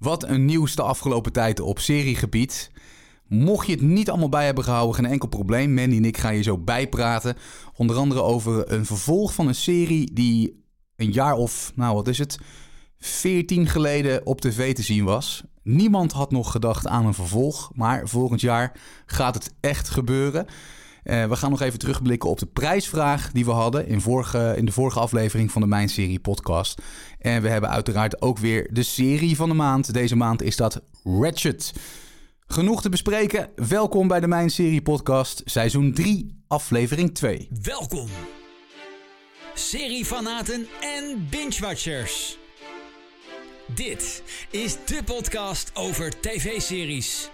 Wat een nieuws de afgelopen tijd op seriegebied. Mocht je het niet allemaal bij hebben gehouden, geen enkel probleem. Mandy en ik gaan je zo bijpraten. Onder andere over een vervolg van een serie die een jaar of, nou wat is het, 14 geleden op tv te zien was. Niemand had nog gedacht aan een vervolg, maar volgend jaar gaat het echt gebeuren. Uh, we gaan nog even terugblikken op de prijsvraag die we hadden in, vorige, in de vorige aflevering van de Mijn Serie podcast. En we hebben uiteraard ook weer de serie van de maand. Deze maand is dat Ratchet. Genoeg te bespreken. Welkom bij de Mijn Serie podcast, seizoen 3, aflevering 2. Welkom, seriefanaten en binge-watchers. Dit is de podcast over tv-series.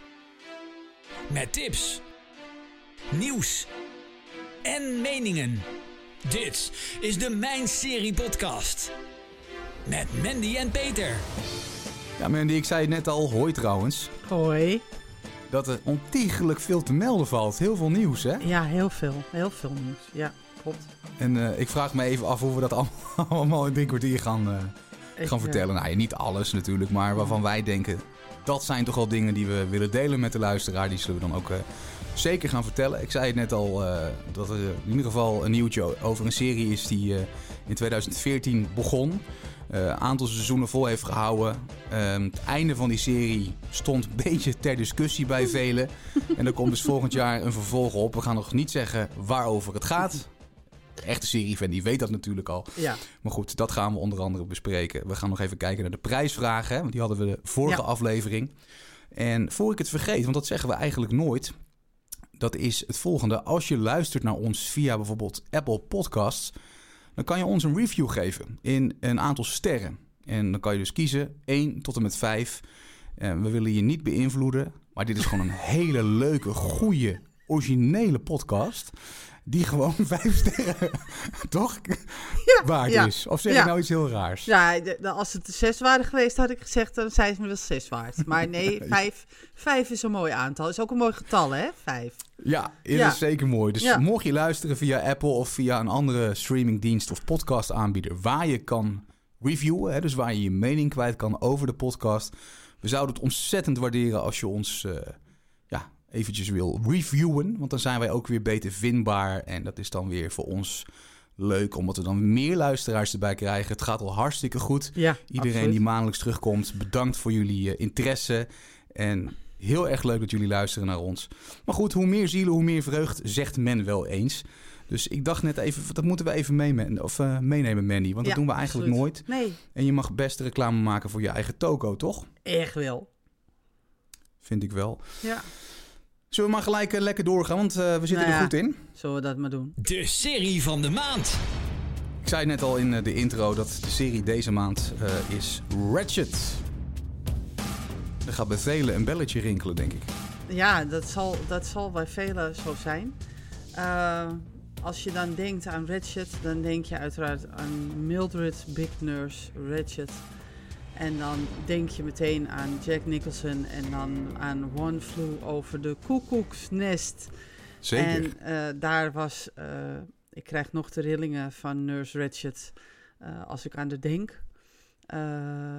Met tips nieuws en meningen. Dit is de Mijn Serie Podcast. Met Mandy en Peter. Ja, Mandy, ik zei het net al. Hoi trouwens. Hoi. Dat er ontiegelijk veel te melden valt. Heel veel nieuws, hè? Ja, heel veel. Heel veel nieuws. Ja, klopt. En uh, ik vraag me even af hoe we dat allemaal in drie kwartier gaan, uh, gaan vertellen. Uh... Nou, niet alles natuurlijk, maar waarvan wij denken... dat zijn toch wel dingen die we willen delen met de luisteraar. Die zullen we dan ook zeker gaan vertellen. Ik zei het net al uh, dat er in ieder geval een nieuwtje over een serie is die uh, in 2014 begon. Een uh, aantal seizoenen vol heeft gehouden. Ehm, het einde van die serie stond een beetje ter discussie bij velen. En er komt dus volgend jaar een vervolg op. We gaan nog niet zeggen waarover het gaat. De echte serie-fan die weet dat natuurlijk al. Ja. Maar goed, dat gaan we onder andere bespreken. We gaan nog even kijken naar de prijsvragen. Want die hadden we de vorige ja. aflevering. En voor ik het vergeet, want dat zeggen we eigenlijk nooit dat is het volgende. Als je luistert naar ons via bijvoorbeeld Apple Podcasts, dan kan je ons een review geven in een aantal sterren. En dan kan je dus kiezen 1 tot en met 5. En we willen je niet beïnvloeden, maar dit is gewoon een hele leuke, goede, originele podcast. Die gewoon vijf sterren, toch? Ja, waard ja, is. Of zeg ja. ik nou iets heel raars? Ja, de, de, als het zes waren geweest, had ik gezegd, dan zijn ze me wel zes waard. Maar nee, vijf, vijf is een mooi aantal. Is ook een mooi getal, hè? Vijf. Ja, is Ja. zeker mooi. Dus Ja. mocht je luisteren via Apple of via een andere streamingdienst of podcastaanbieder waar je kan reviewen, hè, dus waar je je mening kwijt kan over de podcast. We zouden het ontzettend waarderen als je ons eh, eventjes wil reviewen, want dan zijn wij ook weer beter vindbaar en dat is dan weer voor ons leuk, omdat we dan meer luisteraars erbij krijgen. Het gaat al hartstikke goed. Ja, Iedereen absoluut. die maandelijks terugkomt, bedankt voor jullie eh, interesse. En heel erg leuk dat jullie luisteren naar ons. Maar goed, hoe meer zielen, hoe meer vreugd, zegt men wel eens. Dus ik dacht net even, dat moeten we even mee, of, eh, meenemen, Mandy. Want dat doen we eigenlijk absoluut. nooit. Nee, En je mag best reclame maken voor je eigen toko, toch? echt wel. Vind ik wel. Ja, Zullen we maar gelijk eh, lekker doorgaan, want eh, we zitten Nou er ja. goed in. zullen we dat maar doen? De serie van de maand. Ik zei net al in eh, de intro dat de serie deze maand eh, is Ratchet. Er gaat bij velen een belletje rinkelen, denk ik. Ja, dat zal, dat zal bij velen zo zijn. Eh, als je dan denkt aan Ratchet, dan denk je uiteraard aan Mildred Big Nurse Ratchet. En dan denk je meteen aan Jack Nicholson en dan aan One Flew Over the Cuckoo's Nest. Zeker. En eh, daar was, eh, ik krijg nog de rillingen van Nurse Ratchet eh, als ik aan de denk.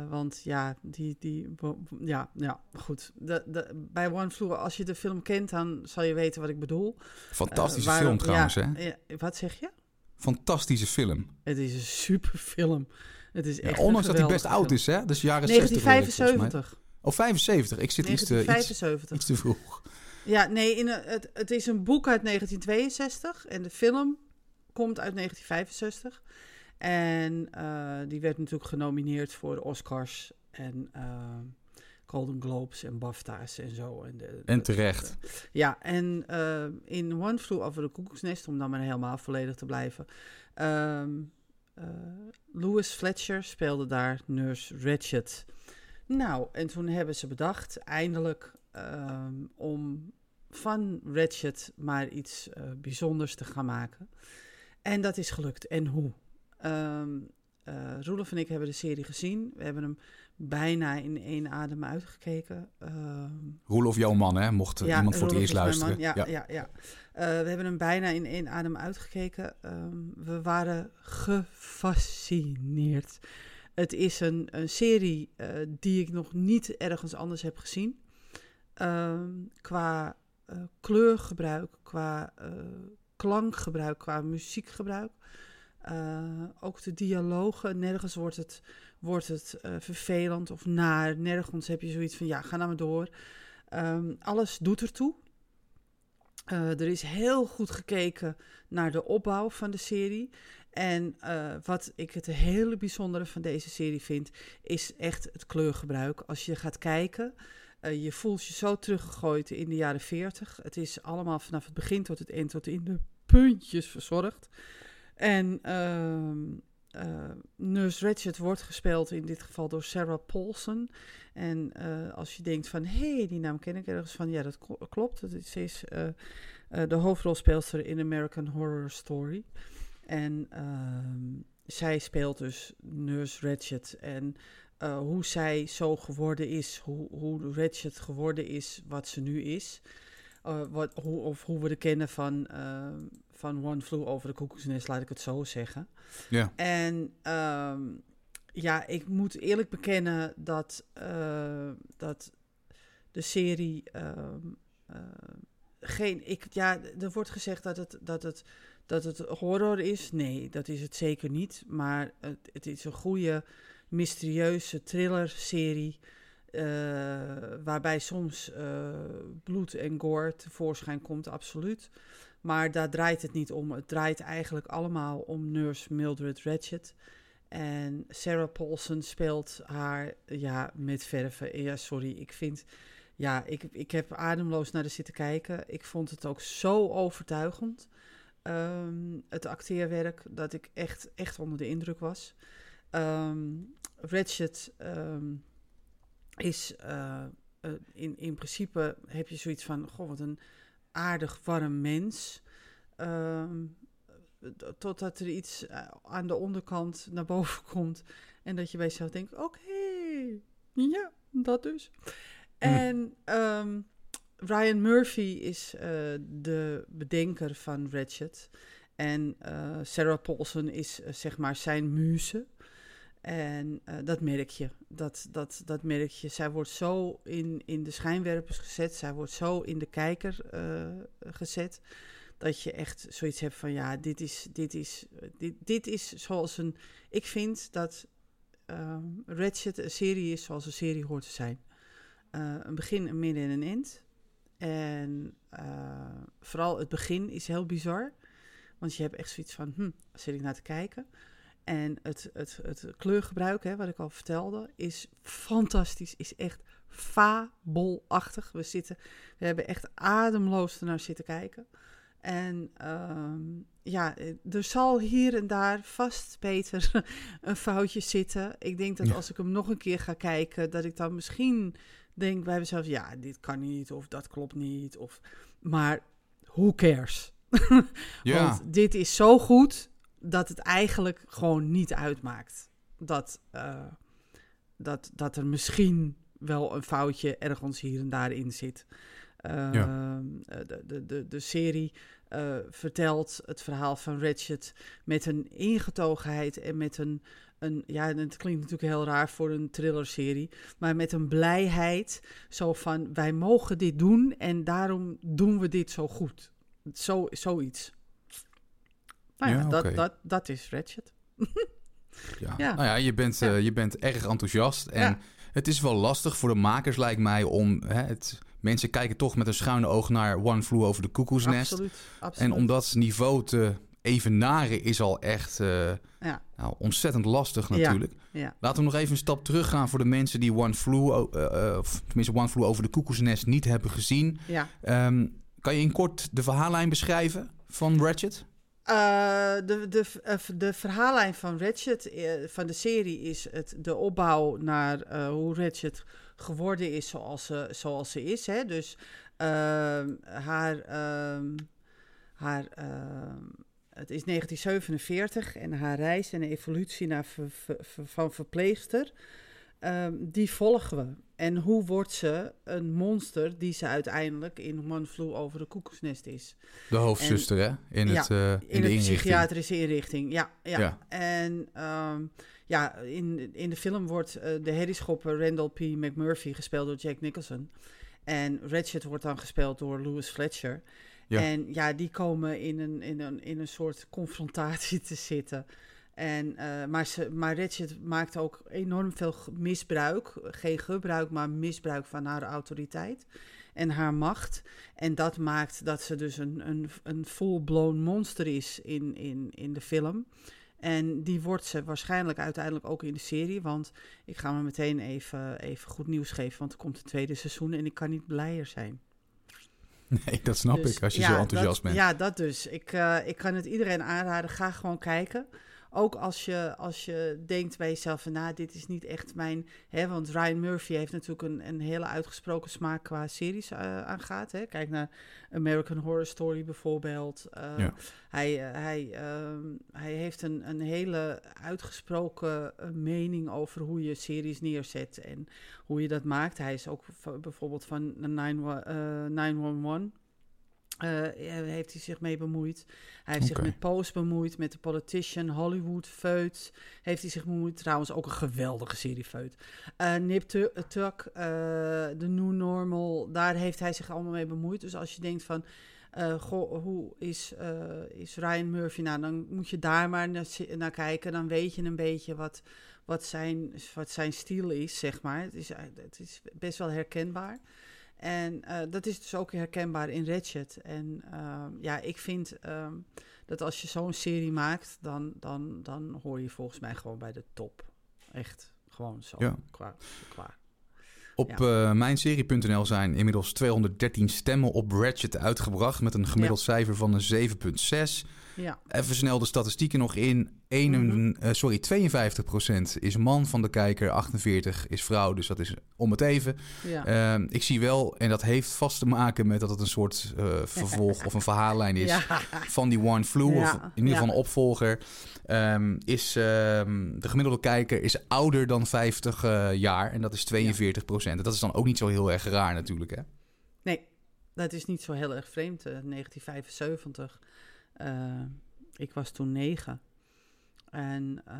Want ja, die, die, ja, ja, goed. De, de, bij One Flew, als je de film kent, dan zal je weten wat ik bedoel. Fantastische waarom- film trouwens, ja, hè? ja, wat zeg je? Fantastische film. Het is een super film. Het is Ja, echt ondanks dat hij best oud is, hè? Dus jaren film. 60 redelijk, volgens mij. 1975. Oh, 75. Ik zit iets te, iets, 1975. iets te vroeg. Ja, nee, in een- het, het is een boek uit 1962 en de film komt uit 1965. En eh, die werd natuurlijk genomineerd voor de Oscars en eh, Golden Globes en BAFTA's en zo. En, de, En terecht. Ja, en eh, in One Flew Over the Cuckoo's Nest, om dan maar helemaal volledig te blijven. ehm eh, Louis Fletcher speelde daar Nurse Ratchet. Nou, en toen hebben ze bedacht, eindelijk, ehm, om van Ratchet maar iets eh, bijzonders te gaan maken. En dat is gelukt. En hoe? Ehm eh Roelof en ik hebben de serie gezien. We hebben hem bijna in één adem uitgekeken. Ehm, Roelof, jouw man, hè? Mocht iemand voor het Roelof eerst is mijn luisteren. man. Ja, ja. ja, Eh, we hebben hem bijna in één adem uitgekeken. Ehm, we waren gefascineerd. Het is een, een serie eh, die ik nog niet ergens anders heb gezien. Ehm, qua kleurgebruik, qua klankgebruik, qua muziekgebruik. Eh, ook de dialogen. Nergens wordt het, wordt het eh, vervelend of naar. Nergens heb je zoiets van, ja, ga nou maar door. Ehm, alles doet ertoe. Eh, er is heel goed gekeken naar de opbouw van de serie. En wat ik het hele bijzondere van deze serie vind, is echt het kleurgebruik. Als je gaat kijken, je voelt je zo teruggegooid in de jaren 40. Het is allemaal vanaf het begin tot het eind tot in de puntjes verzorgd. En ehm, eh, Nurse Ratched wordt gespeeld in dit geval door Sarah Paulson. En eh, als je denkt van, hé, hey, die naam ken ik ergens van. Ja, dat kl- klopt. Ze is eh, de hoofdrolspeelster in American Horror Story. En ehm, zij speelt dus Nurse Ratched. En hoe zij zo geworden is, hoe, hoe Ratched geworden is wat ze nu is. Wat, hoe, of hoe we de kennen van, ehm, van One Flew Over the Cuckoo's Nest, laat ik het zo zeggen. Ja. En ehm, ja, ik moet eerlijk bekennen dat, eh, dat de serie ehm, eh, geen. Ik, ja, er wordt gezegd dat het, dat, het, dat het horror is. Nee, dat is het zeker niet. Maar het, het is een goede, mysterieuze thriller-serie. eh, waarbij soms bloed en gore tevoorschijn komt, absoluut. Maar daar draait het niet om. Het draait eigenlijk allemaal om nurse Mildred Ratched. En Sarah Paulson speelt haar ja, met verven. Ja, sorry, ik vind... Ja, ik, ik heb ademloos naar de zitten kijken. Ik vond het ook zo overtuigend. ehm, het acteerwerk, dat ik echt, echt onder de indruk was. Ehm Ratched ehm, is... eh, eh, in, in principe heb je zoiets van... Goh, wat een aardig warm mens. D- totdat er iets eh, aan de onderkant naar boven komt. En dat je bij jezelf denkt: oké, ja, dat dus. En ehm, Ryan Murphy is eh, de bedenker van Ratchet. En eh, Sarah Paulson is zeg maar zijn muze. En eh, dat merk je. Dat, dat, dat merk je. Zij wordt zo in, in de schijnwerpers gezet. Zij wordt zo in de kijker eh, gezet. Dat je echt zoiets hebt van ja, dit is, dit is, dit, dit is zoals een. Ik vind dat ehm Ratchet een serie is zoals een serie hoort te zijn. Eh, een begin, een midden en een eind. En vooral het begin is heel bizar. Want je hebt echt zoiets van, hm, zit ik naar te kijken? En het, het, het kleurgebruik, hè, wat ik al vertelde, is fantastisch. Is echt fabelachtig. We, zitten, we hebben echt ademloos ernaar zitten kijken. En ehm, ja, er zal hier en daar vast, Peter, een foutje zitten. Ik denk dat Ja. als ik hem nog een keer ga kijken, dat ik dan misschien denk bij mezelf, ja, dit kan niet, of dat klopt niet. Of, maar who cares? Ja. Want dit is zo goed dat het eigenlijk gewoon niet uitmaakt. Dat, eh, dat, dat er misschien wel een foutje ergens hier en daar in zit. Eh, de, de, de, de serie eh, vertelt het verhaal van Ratchet met een ingetogenheid en met een, een... Ja, het klinkt natuurlijk heel raar voor een thrillerserie, maar met een blijheid. Zo van, wij mogen dit doen en daarom doen we dit zo goed. Zo, zoiets. Nou ja, Ja, dat, dat, dat is Ratchet. Ja. Ja. Nou ja, je bent, eh, je bent erg enthousiast. En het is wel lastig voor de makers, lijkt mij, om... Hè, het, mensen kijken toch met een schuine oog naar One Flew Over the Cuckoo's Nest. Absoluut, absoluut. En om dat niveau te evenaren is al echt eh, Ja. nou, ontzettend lastig natuurlijk. Ja. Laten we nog even een stap teruggaan voor de mensen die One Flew... eh, of tenminste One Flew Over the Cuckoo's Nest niet hebben gezien. ja. Ehm, kan je in kort de verhaallijn beschrijven van Ratchet? Eh, de, de, eh, de verhaallijn van Ratchet, eh, van de serie, is het, de opbouw naar hoe Ratchet geworden is zoals ze, zoals ze is. Hè? Dus ehm, haar, ehm, haar ehm, het is 1947 en haar reis en evolutie naar van verpleegster, die volgen we. En hoe wordt ze een monster die ze uiteindelijk in One Flew over de koekoesnest is? De hoofdzuster, hè? In, Ja, het, eh, in, in de psychiatrische inrichting, ja. ja. Ja. En ehm, ja, in, in de film wordt eh, de herrieschopper Randall P. McMurphy gespeeld door Jack Nicholson. En Ratchet wordt dan gespeeld door Louis Fletcher. Ja. En ja, die komen in een, in een, in een soort confrontatie te zitten. En, eh, maar, ze, maar Ratchet maakt ook enorm veel misbruik. Geen gebruik, maar misbruik van haar autoriteit en haar macht. En dat maakt dat ze dus een, een, een full-blown monster is in, in, in de film. En die wordt ze waarschijnlijk uiteindelijk ook in de serie. Want ik ga me meteen even, even goed nieuws geven. Want er komt een tweede seizoen en ik kan niet blijer zijn. Nee, dat snap Dus ik als je ja, zo enthousiast dat, bent. Ja, dat dus. Ik, eh, ik kan het iedereen aanraden. Ga gewoon kijken. Ook als je, als je denkt bij jezelf van, nou, dit is niet echt mijn... Hè, want Ryan Murphy heeft natuurlijk een, een hele uitgesproken smaak qua series eh, aangaat. Hè. Kijk naar American Horror Story bijvoorbeeld. Eh, Ja. hij, eh, hij, ehm, hij heeft een, een hele uitgesproken mening over hoe je series neerzet en hoe je dat maakt. Hij is ook bijvoorbeeld van 9 eh, 911. Eh, heeft hij zich mee bemoeid. Hij heeft zich met Post bemoeid, met The Politician, Hollywood, Feut. Heeft hij zich bemoeid. Trouwens ook een geweldige serie Feut. Eh Nip Tu- Tuck, The New Normal, daar heeft hij zich allemaal mee bemoeid. Dus als je denkt van, goh, hoe is, is Ryan Murphy? Nou, dan moet je daar maar naar, naar kijken. Dan weet je een beetje wat, wat, zijn, wat zijn stijl is, zeg maar. Het is, het is best wel herkenbaar. En eh, dat is dus ook herkenbaar in Ratchet. En ehm, ja, ik vind ehm, dat als je zo'n serie maakt, dan, dan, dan hoor je volgens mij gewoon bij de top. Echt, gewoon zo. Ja. Qua, qua. Op eh, mijnserie.nl zijn inmiddels 213 stemmen op Ratchet uitgebracht... met een gemiddeld cijfer van een 7,6. Ja, Even snel de statistieken nog in. Een, Mhm. eh, sorry, 52% is man van de kijker, 48% is vrouw. Dus dat is om het even. ja. Ehm, ik zie wel, en dat heeft vast te maken met dat het een soort eh, vervolg of een verhaallijn is... ja. van die One Flew, Ja, of in ieder geval een opvolger, ehm, is ehm, de gemiddelde kijker is ouder dan 50 eh, jaar en dat is 42 procent. Dat is dan ook niet zo heel erg raar natuurlijk, hè? Nee, dat is niet zo heel erg vreemd. eh, 1975. Eh, ik was toen negen. En eh,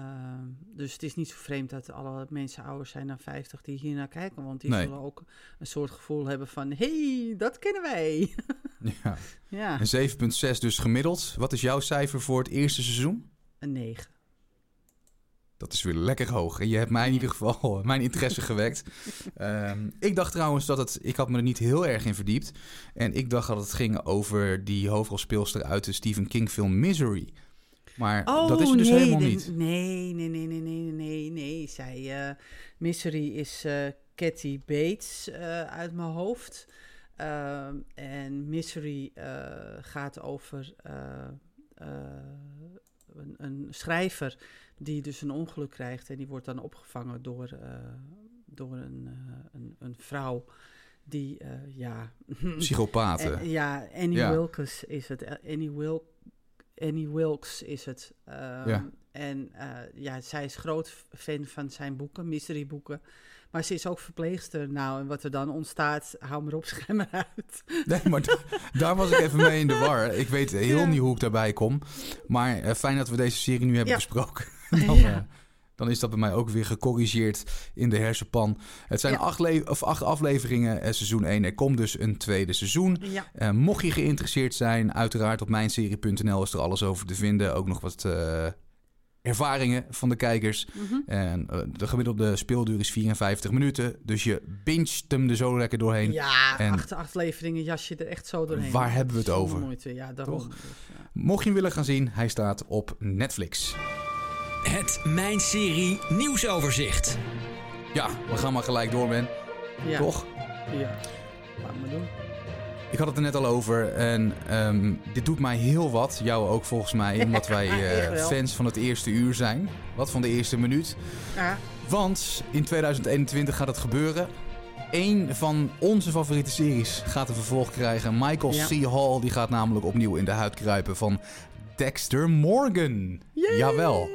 dus het is niet zo vreemd dat alle mensen ouder zijn dan 50 die hier naar kijken. Want die Nee. zullen ook een soort gevoel hebben van... hey, dat kennen wij. Ja. ja, Een 7,6 dus gemiddeld. Wat is jouw cijfer voor het eerste seizoen? een 9. Dat is weer lekker hoog. En je hebt mij in ieder geval mijn interesse gewekt. Ehm, ik dacht trouwens dat het... Ik had me er niet heel erg in verdiept. En ik dacht dat het ging over die hoofdrolspeelster uit de Stephen King film Misery. Maar dat is dus Oh, nee, helemaal niet. Nee, nee, nee, nee, nee, nee, nee. Zij, eh, Misery is eh Cathy Bates eh, uit mijn hoofd. Ehm, en Misery eh, gaat over eh, eh, een, een schrijver die dus een ongeluk krijgt. En die wordt dan opgevangen door, eh, door een, eh, een, een vrouw die, eh, ja... Psychopaten. En- ja, Annie Ja. Wilkes is het. Annie, Wil Annie Wilkes is het. Ehm, Ja. En ja, zij is groot fan van zijn boeken, mystery boeken. Maar ze is ook verpleegster. Nou, en wat er dan ontstaat, hou maar op, schijn maar uit. Nee, maar da- daar was ik even mee in de war. Ik weet heel Ja. niet hoe ik daarbij kom. Maar fijn dat we deze serie nu hebben Ja. besproken. dan, Ja. eh, dan is dat bij mij ook weer gecorrigeerd in de hersenpan. Het zijn Ja. acht, of acht afleveringen, eh, seizoen 1. Er komt dus een tweede seizoen. Ja, Eh, mocht je geïnteresseerd zijn, uiteraard op mijnserie.nl is er alles over te vinden. Ook nog wat ervaringen van de kijkers. mhm. En de gemiddelde speelduur is 54 minuten. Dus je binget hem er zo lekker doorheen. ja En- acht afleveringen jas je er echt zo doorheen. Waar hebben we het over? Moeite. Ja, daarom. Toch? Dus, ja. Mocht je hem willen gaan zien, hij staat op Netflix. Het Mijn Serie nieuwsoverzicht. Ja, we gaan maar gelijk door, Ben. Ja. Toch? Ja, laat maar doen. Ik had het er net al over en ehm, dit doet mij heel wat. Jou ook volgens mij, omdat wij eh, fans van het eerste uur zijn. Wat van de eerste minuut. Ja, Want in 2021 gaat het gebeuren. Eén van onze favoriete series gaat een vervolg krijgen. Michael Ja. C. Hall die gaat namelijk opnieuw in de huid kruipen van Dexter Morgan. Jawel.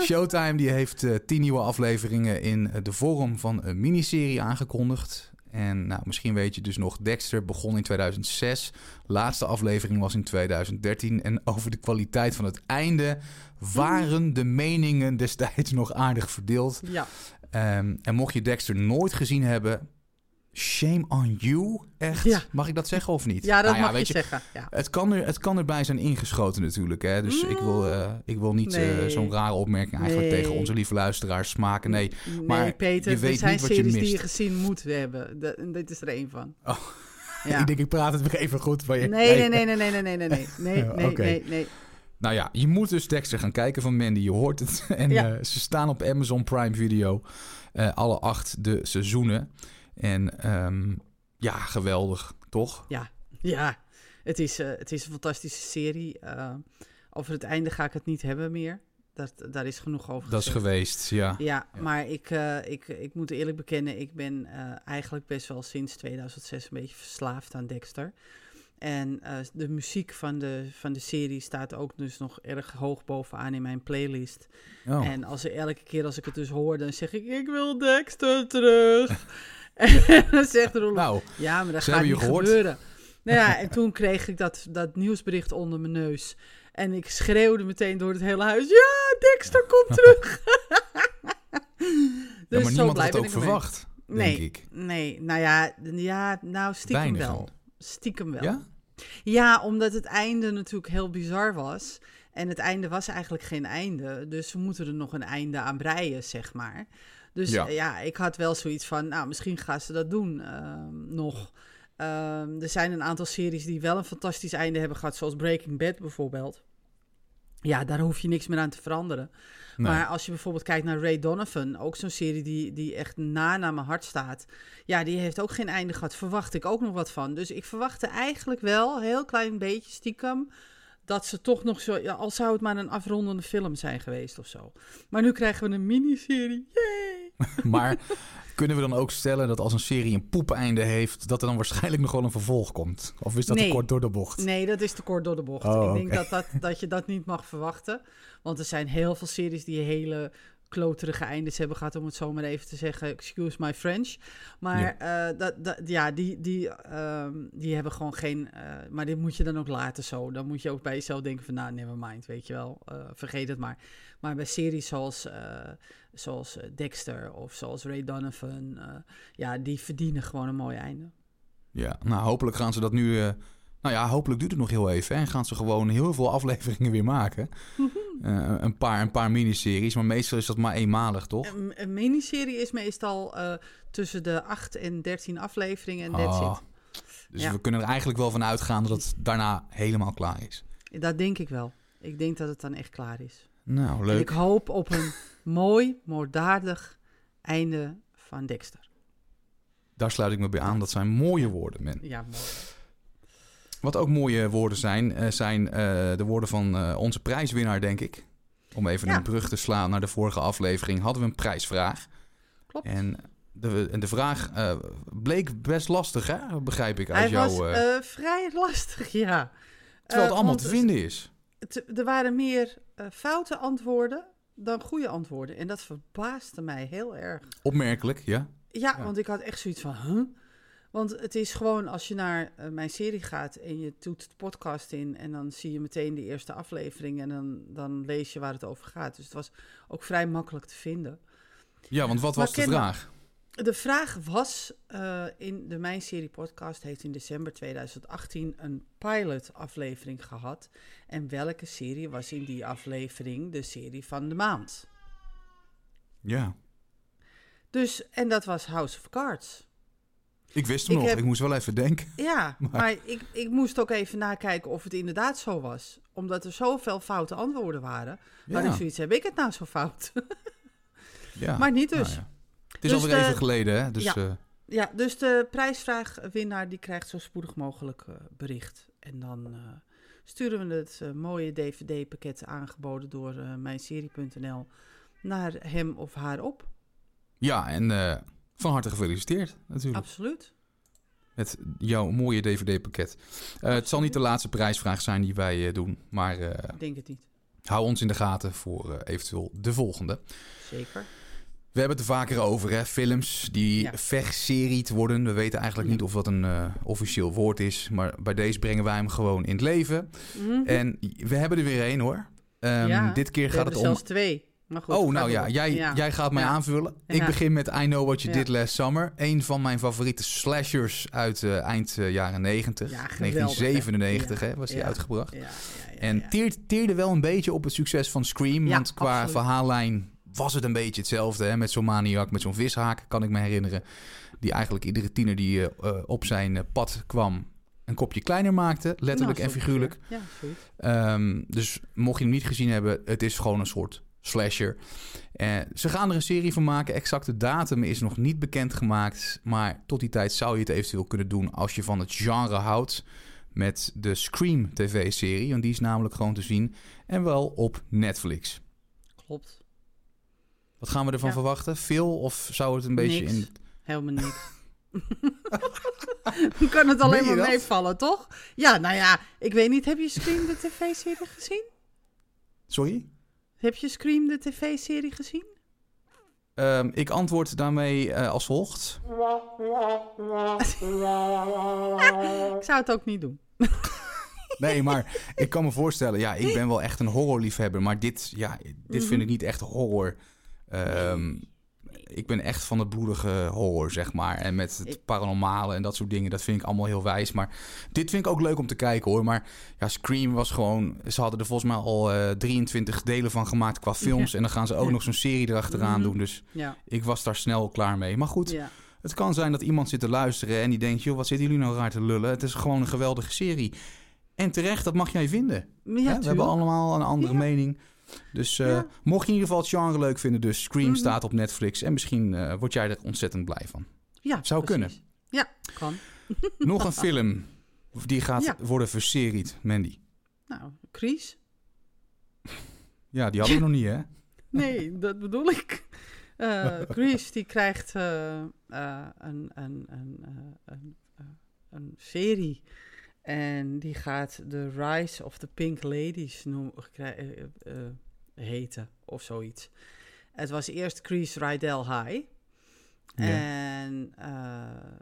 Showtime die heeft eh, tien nieuwe afleveringen in eh, de vorm van een miniserie aangekondigd. En nou, misschien weet je dus nog, Dexter begon in 2006. Laatste aflevering was in 2013. En over de kwaliteit van het einde waren de meningen destijds nog aardig verdeeld. Ja, Ehm, en mocht je Dexter nooit gezien hebben, shame on you. Echt? Ja. Mag ik dat zeggen of niet? ja dat Nou mag weet je zeggen. Ja. Het kan, er, het kan erbij zijn ingeschoten natuurlijk. Hè? Dus ik, wil, eh, ik wil niet eh, zo'n rare opmerking eigenlijk Nee. tegen onze lieve luisteraars maken. Nee, Nee, maar Peter, je weet er zijn niet wat je series die je gezien moet hebben. En dit is er één van. Oh. Ja. ik denk ik praat het weer even goed van je. Nee, nee, nee, nee, nee, nee, nee, nee, nee, nee, nee, nee. Nou ja, je moet dus Dexter gaan kijken van Mandy. Je hoort het. En Ja. eh, ze staan op Amazon Prime Video. alle acht de seizoenen. En ehm, ja, geweldig, toch? Ja, het is, eh, het is een fantastische serie. Eh, over het einde ga ik het niet hebben meer. Dat, daar is genoeg over Dat is geweest, ja. Ja, Ja. maar ik, eh, ik, ik moet eerlijk bekennen, ik ben eigenlijk best wel sinds 2006 een beetje verslaafd aan Dexter. En de muziek van de, van de serie staat ook dus nog erg hoog bovenaan in mijn playlist. Oh. En als er elke keer als ik het dus hoor, dan zeg ik, ik wil Dexter terug. dan zegt Roelof, Nou, ja, maar dat gaat niet gehoord. gebeuren. Nou ja, en toen kreeg ik dat, dat nieuwsbericht onder mijn neus. En ik schreeuwde meteen door het hele huis, ja, Dexter komt terug. ja, Dus maar zo niemand had het ook verwacht, Nee. denk ik. Nee, nou ja, ja nou stiekem wel. Stiekem wel. Ja? Ja, omdat het einde natuurlijk heel bizar was. En het einde was eigenlijk geen einde. Dus we moeten er nog een einde aan breien, zeg maar. Dus Ja. ja, ik had wel zoiets van, nou, misschien gaan ze dat doen ehm, nog. Ehm, er zijn een aantal series die wel een fantastisch einde hebben gehad, zoals Breaking Bad bijvoorbeeld. Ja, daar hoef je niks meer aan te veranderen. Nee. Maar als je bijvoorbeeld kijkt naar Ray Donovan, ook zo'n serie die, die echt na naar mijn hart staat. Ja, die heeft ook geen einde gehad. Verwacht ik ook nog wat van. Dus ik verwachtte eigenlijk wel, heel klein beetje stiekem, dat ze toch nog zo, ja, al zou het maar een afrondende film zijn geweest of zo. Maar nu krijgen we een miniserie. Yay! Maar kunnen we dan ook stellen dat als een serie een poepeinde heeft, dat er dan waarschijnlijk nog wel een vervolg komt? Of is dat te Nee. kort door de bocht? Nee, dat is te kort door de bocht. Oh, ik denk dat, dat, dat je dat niet mag verwachten. Want er zijn heel veel series die hele kloterige eindes hebben gehad, om het zo maar even te zeggen. Excuse my French. Maar eh, dat, dat, ja, die, die, ehm, die hebben gewoon geen... eh, maar dit moet je dan ook laten zo. Dan moet je ook bij jezelf denken van, nou, never mind, weet je wel. Eh, vergeet het maar. Maar bij series zoals, zoals eh, Dexter of zoals Ray Donovan... eh, ja, die verdienen gewoon een mooi einde. Ja, nou hopelijk gaan ze dat nu... eh, nou ja, hopelijk duurt het nog heel even. hè, En gaan ze gewoon heel veel afleveringen weer maken. Een, paar, een paar miniseries, maar meestal is dat maar eenmalig, toch? Een, een miniserie is meestal tussen de 8 en 13 afleveringen en that's Ah, Dus Ja. we kunnen er eigenlijk wel van uitgaan dat het daarna helemaal klaar is. Dat denk ik wel. Ik denk dat het dan echt klaar is. Nou, En leuk. ik hoop op een mooi, moorddadig einde van Dexter. Daar sluit ik me bij aan. Dat zijn mooie woorden, men. Ja, mooi. Wat ook mooie woorden zijn, eh, zijn eh, de woorden van eh, onze prijswinnaar, denk ik. Om even Ja. een brug te slaan naar de vorige aflevering, hadden we een prijsvraag. Klopt. En de, en de vraag bleek best lastig, hè? begrijp ik uit Hij jou. was vrij lastig, ja. terwijl het allemaal te vinden is. er waren meer foute antwoorden dan goede antwoorden. En dat verbaasde mij heel erg. Opmerkelijk, ja. Ja, Ja. want ik had echt zoiets van, huh? Want het is gewoon, als je naar eh, mijn serie gaat en je doet de podcast in... en dan zie je meteen de eerste aflevering en dan, dan lees je waar het over gaat. Dus het was ook vrij makkelijk te vinden. Ja, want wat Maar was de vraag? De vraag was, eh, in de Mijn Serie podcast heeft in december 2018 een pilot aflevering gehad. En welke serie was in die aflevering de serie van de maand? Ja, Dus, en dat was House of Cards. ik wist hem Ik nog. heb- Ik moest wel even denken. Ja, Maar- maar, ik, ik moest ook even nakijken of het inderdaad zo was. Omdat er zoveel foute antwoorden waren. Maar ik Ja, zoiets, heb ik het nou zo fout? ja. maar niet dus. Nou ja. Het is Dus alweer de- even geleden, hè? Dus Ja. eh, Ja, dus de prijsvraagwinnaar die krijgt zo spoedig mogelijk eh, bericht. En dan eh, sturen we het mooie DVD-pakket aangeboden door mijnserie.nl naar hem of haar op. ja, en van harte gefeliciteerd natuurlijk. Absoluut. Met jouw mooie DVD-pakket. Het zal niet de laatste prijsvraag zijn die wij doen, maar Ik denk het niet. hou ons in de gaten voor eventueel de volgende. Zeker. We hebben het er vaker over, hè? films die Ja. verseried worden. We weten eigenlijk niet of dat een eh, officieel woord is, maar bij deze brengen wij hem gewoon in het leven. Mhm. En we hebben er weer één hoor. Ehm, Ja, dit keer gaat het om. zelfs twee. Maar goed, oh, nou ja, jij, jij gaat mij aanvullen. Ik begin met I Know What You. Did Last Summer. Een van mijn favoriete slashers uit eh, eind eh, jaren 90. Ja, geweldig, 1997 hè? was die uitgebracht. En teert, teerde wel een beetje op het succes van Scream. Want qua absoluut. verhaallijn was het een beetje hetzelfde. Hè? Met zo'n maniak, met zo'n vishaak, kan ik me herinneren. Die eigenlijk iedere tiener die eh, op zijn eh, pad kwam... een kopje kleiner maakte, letterlijk Nou, en figuurlijk. Ja. Ehm, dus mocht je hem niet gezien hebben, het is gewoon een soort slasher. Eh, ze gaan er een serie van maken. Exacte datum is nog niet bekendgemaakt. Maar tot die tijd zou je het eventueel kunnen doen als je van het genre houdt. Met de Scream TV-serie. Want die is namelijk gewoon te zien. En wel op Netflix. Klopt. Wat gaan we ervan Ja. verwachten? Veel of zou het een beetje in... Helemaal niet. Dan kan het alleen maar dat? meevallen, toch? Ja, nou ja, ik weet niet. Heb je Scream de tv-serie gezien? Sorry? Heb je Scream de tv-serie gezien? Ehm, ik antwoord daarmee eh, als volgt. Ik zou het ook niet doen. Nee, maar ik kan me voorstellen, ja, ik ben wel echt een horrorliefhebber, maar dit, ja, dit vind ik niet echt horror. Ehm, ik ben echt van het bloedige horror, zeg maar. En met het paranormale en dat soort dingen, dat vind ik allemaal heel wijs. Maar dit vind ik ook leuk om te kijken, hoor. Maar ja, Scream was gewoon... Ze hadden er volgens mij al eh 23 delen van gemaakt qua films. En dan gaan ze ook Ja. nog zo'n serie erachteraan Mhm. doen. Dus Ja, ik was daar snel klaar mee. Maar goed, het kan zijn dat iemand zit te luisteren en die denkt... joh, wat zitten jullie nou raar te lullen? Het is gewoon een geweldige serie. En terecht, dat mag jij vinden. ja? We hebben allemaal een andere mening. Dus eh, Ja. mocht je in ieder geval het genre leuk vinden, dus Scream Mhm. staat op Netflix. En misschien eh, word jij er ontzettend blij van. Ja, Zou precies. Ja, kan. Nog een film die gaat Ja. worden verseried, Mandy. Nou, Chris? Ja, die hadden we nog niet, hè? Nee, dat bedoel ik. Eh Chris, die krijgt een, een, een, een, een serie. En die gaat The Rise of the Pink Ladies noem, krij- eh, eh, heten, of zoiets. Het was eerst Chris Rydell High. Ja. En eh,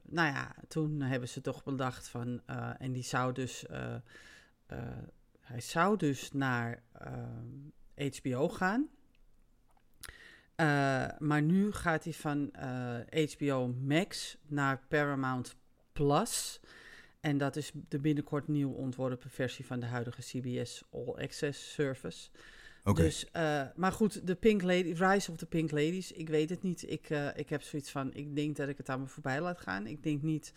nou ja, toen hebben ze toch bedacht van... eh, en die zou dus... eh, eh, hij zou dus naar HBO gaan. Eh, maar nu gaat hij van eh, HBO Max naar Paramount Plus. En dat is de binnenkort nieuw ontworpen versie van de huidige CBS All Access Service. Oké. Dus, eh, maar goed, de Pink Lady, Rise of the Pink Ladies, ik weet het niet. Ik, eh, ik heb zoiets van, ik denk dat ik het aan me voorbij laat gaan. Ik denk niet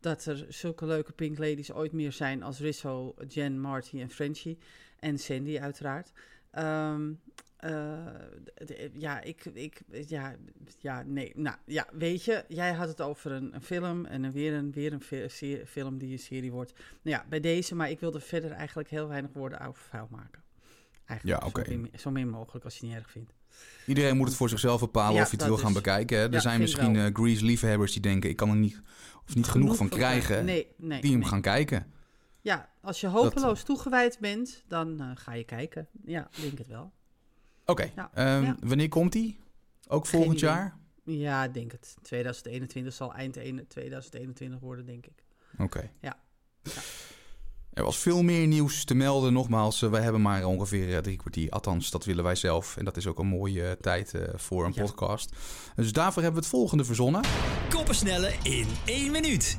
dat er zulke leuke Pink Ladies ooit meer zijn als Rizzo, Jen, Marty en Frenchie. En Sandy uiteraard. Ehm, eh, ja, ik, ik, ja, ja, nee, nou, ja, weet je, jij had het over een, een film en dan weer een, weer een film die een serie wordt. Nou ja, bij deze, maar ik wilde verder eigenlijk heel weinig woorden over vuil maken. Eigenlijk Ja, oké. zo, min, zo min mogelijk als je het niet erg vindt. Iedereen moet het voor zichzelf bepalen Ja, of je het wil gaan bekijken. Hè? Er Ja, zijn misschien wel. eh Grease-liefhebbers die denken... ik kan er niet, of niet genoeg, van krijgen, Nee, nee. die hem nee. gaan kijken. Ja, als je hopeloos toegewijd bent, dan eh, ga je kijken. Ja, denk het wel. Oké, Ja. ehm, Ja. wanneer komt die? Ook volgend jaar? Ja, ik denk het. 2021 zal eind ene- 2021 worden, denk ik. Oké. Ja. Ja. Er was veel meer nieuws te melden. Nogmaals, eh, wij hebben maar ongeveer eh, drie kwartier. Althans, dat willen wij zelf. En dat is ook een mooie eh, tijd eh, voor een Ja. podcast. Dus daarvoor hebben we het volgende verzonnen. Koppensnelle in één minuut.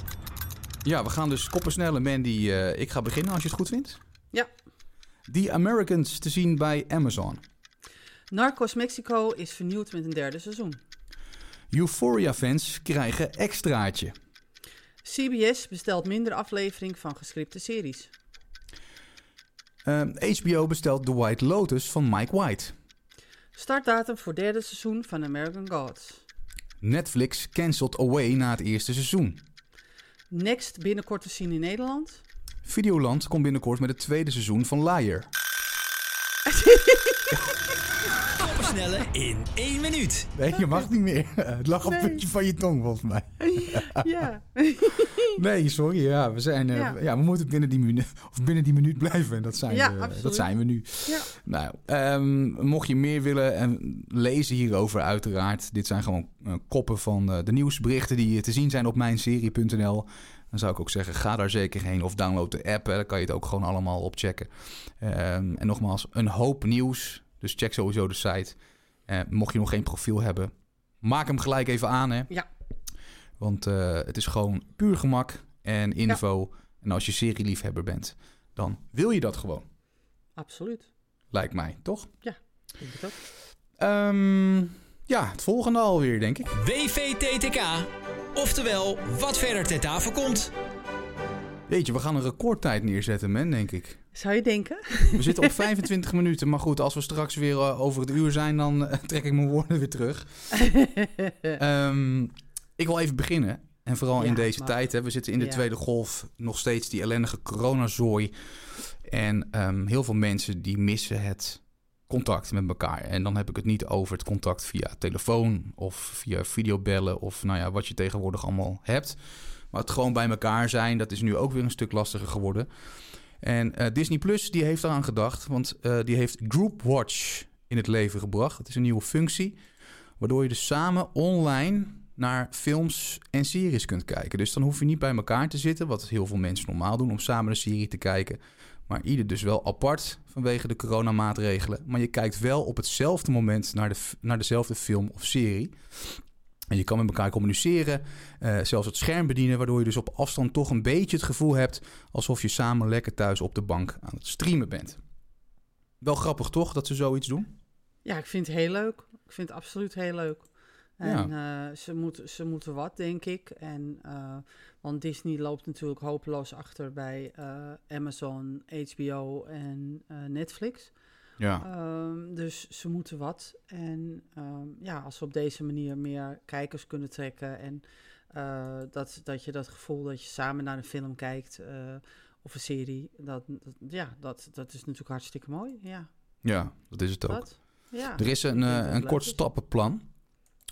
Ja, we gaan dus koppensnellen. Mandy, eh, ik ga beginnen als je het goed vindt. Ja. The Americans te zien bij Amazon. Narcos Mexico is vernieuwd met een derde seizoen. Euphoria-fans krijgen extraatje. CBS bestelt minder aflevering van gescripte series. Ehm, HBO bestelt The White Lotus van Mike White. Startdatum voor derde seizoen van American Gods. Netflix cancelt Away na het eerste seizoen. Next binnenkort te zien in Nederland. Videoland komt binnenkort met het tweede seizoen van Liar. In één minuut. Nee, je mag niet meer. Het lag op het Nee. puntje van je tong, volgens mij. ja. Nee, sorry. Ja, we, zijn, eh, ja. Ja. we moeten binnen die, minu of binnen die minuut blijven. En dat zijn, Ja, we, dat zijn we nu. Ja. Nou, ehm, mocht je meer willen en lezen hierover uiteraard. Dit zijn gewoon eh, koppen van eh, de nieuwsberichten die te zien zijn op mijnserie.nl. Dan zou ik ook zeggen, ga daar zeker heen of download de app. Hè. Dan kan je het ook gewoon allemaal op checken. Ehm, en nogmaals, een hoop nieuws. Dus check sowieso de site. Eh, mocht je nog geen profiel hebben, maak hem gelijk even aan. Hè. Ja. Want eh, het is gewoon puur gemak en info. En als je serieliefhebber bent, dan wil je dat gewoon. Absoluut. Lijkt mij, toch? Denk ik ook. Ehm, ja, het volgende alweer, denk ik. WVTTK. Oftewel, wat verder ter tafel komt. Weet je, we gaan een recordtijd neerzetten, man, denk ik. Zou je denken? We zitten op 25 minuten. Maar goed, als we straks weer eh, over het uur zijn, dan eh, trek ik mijn woorden weer terug. Ehm, ik wil even beginnen. En vooral in deze maar- tijd. Hè, we zitten in de Ja. tweede golf. Nog steeds die ellendige coronazooi. En ehm, heel veel mensen die missen het contact met elkaar. En dan heb ik het niet over het contact via telefoon of via videobellen of nou ja, wat je tegenwoordig allemaal hebt. Maar het gewoon bij elkaar zijn, dat is nu ook weer een stuk lastiger geworden. En eh, Disney Plus die heeft eraan gedacht, want eh, die heeft Group Watch in het leven gebracht. Het is een nieuwe functie, waardoor je dus samen online naar films en series kunt kijken. Dus dan hoef je niet bij elkaar te zitten, wat heel veel mensen normaal doen, om samen een serie te kijken. Maar ieder dus wel apart vanwege de coronamaatregelen. Maar je kijkt wel op hetzelfde moment naar, de, naar dezelfde film of serie. En je kan met elkaar communiceren, eh, zelfs het scherm bedienen, waardoor je dus op afstand toch een beetje het gevoel hebt alsof je samen lekker thuis op de bank aan het streamen bent. Wel grappig toch dat ze zoiets doen? Ja, ik vind het heel leuk. Ik vind het absoluut heel leuk. En eh, ze, moeten ze moeten wat, denk ik. En, eh, want Disney loopt natuurlijk hopeloos achter bij Amazon, HBO en Netflix. Ja. Ehm, dus ze moeten wat. En ehm, ja, als ze op deze manier meer kijkers kunnen trekken en eh, dat, dat je dat gevoel dat je samen naar een film kijkt eh, of een serie, dat, dat- ja, dat, dat is natuurlijk hartstikke mooi. Ja, ja, dat is het ook. dat. Ja. Er is een, eh, een kort stappenplan.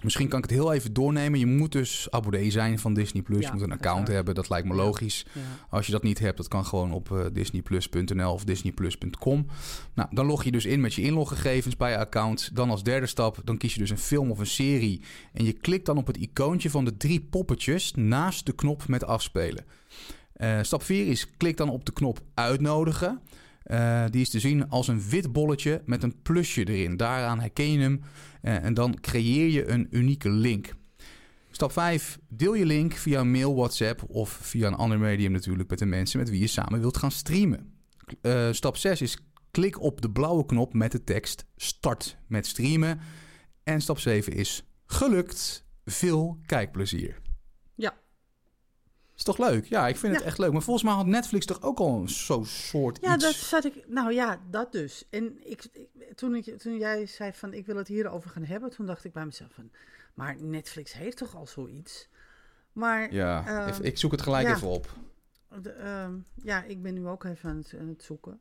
Misschien kan ik het heel even doornemen. Je moet dus abonnee zijn van Disney Plus. Ja, je moet een account hebben. Dat lijkt me logisch. Ja. Als je dat niet hebt, dat kan gewoon op eh, disneyplus.nl of disneyplus.com. Nou, dan log je dus in met je inloggegevens bij je account. Dan als derde stap, dan kies je dus een film of een serie. En je klikt dan op het icoontje van de drie poppetjes naast de knop met afspelen. Eh, stap 4 is klik dan op de knop uitnodigen. Eh, die is te zien als een wit bolletje met een plusje erin. Daaraan herken je hem eh, en dan creëer je een unieke link. Stap 5. Deel je link via mail, WhatsApp of via een ander medium natuurlijk met de mensen met wie je samen wilt gaan streamen. Eh, stap 6 is klik op de blauwe knop met de tekst start met streamen. En stap 7 is gelukt. Veel kijkplezier. Is toch leuk? Ja, ik vind het echt leuk. Maar volgens mij had Netflix toch ook al zo'n soort Ja, iets. dat zat ik. Nou ja, dat dus. En ik, ik- toen, ik, toen jij zei van ik wil het hierover gaan hebben, toen dacht ik bij mezelf van, maar Netflix heeft toch al zoiets? Maar Ja, Ehm, even- ik zoek het gelijk ja. even op. de, ehm, ja, ik ben nu ook even aan het, aan het zoeken.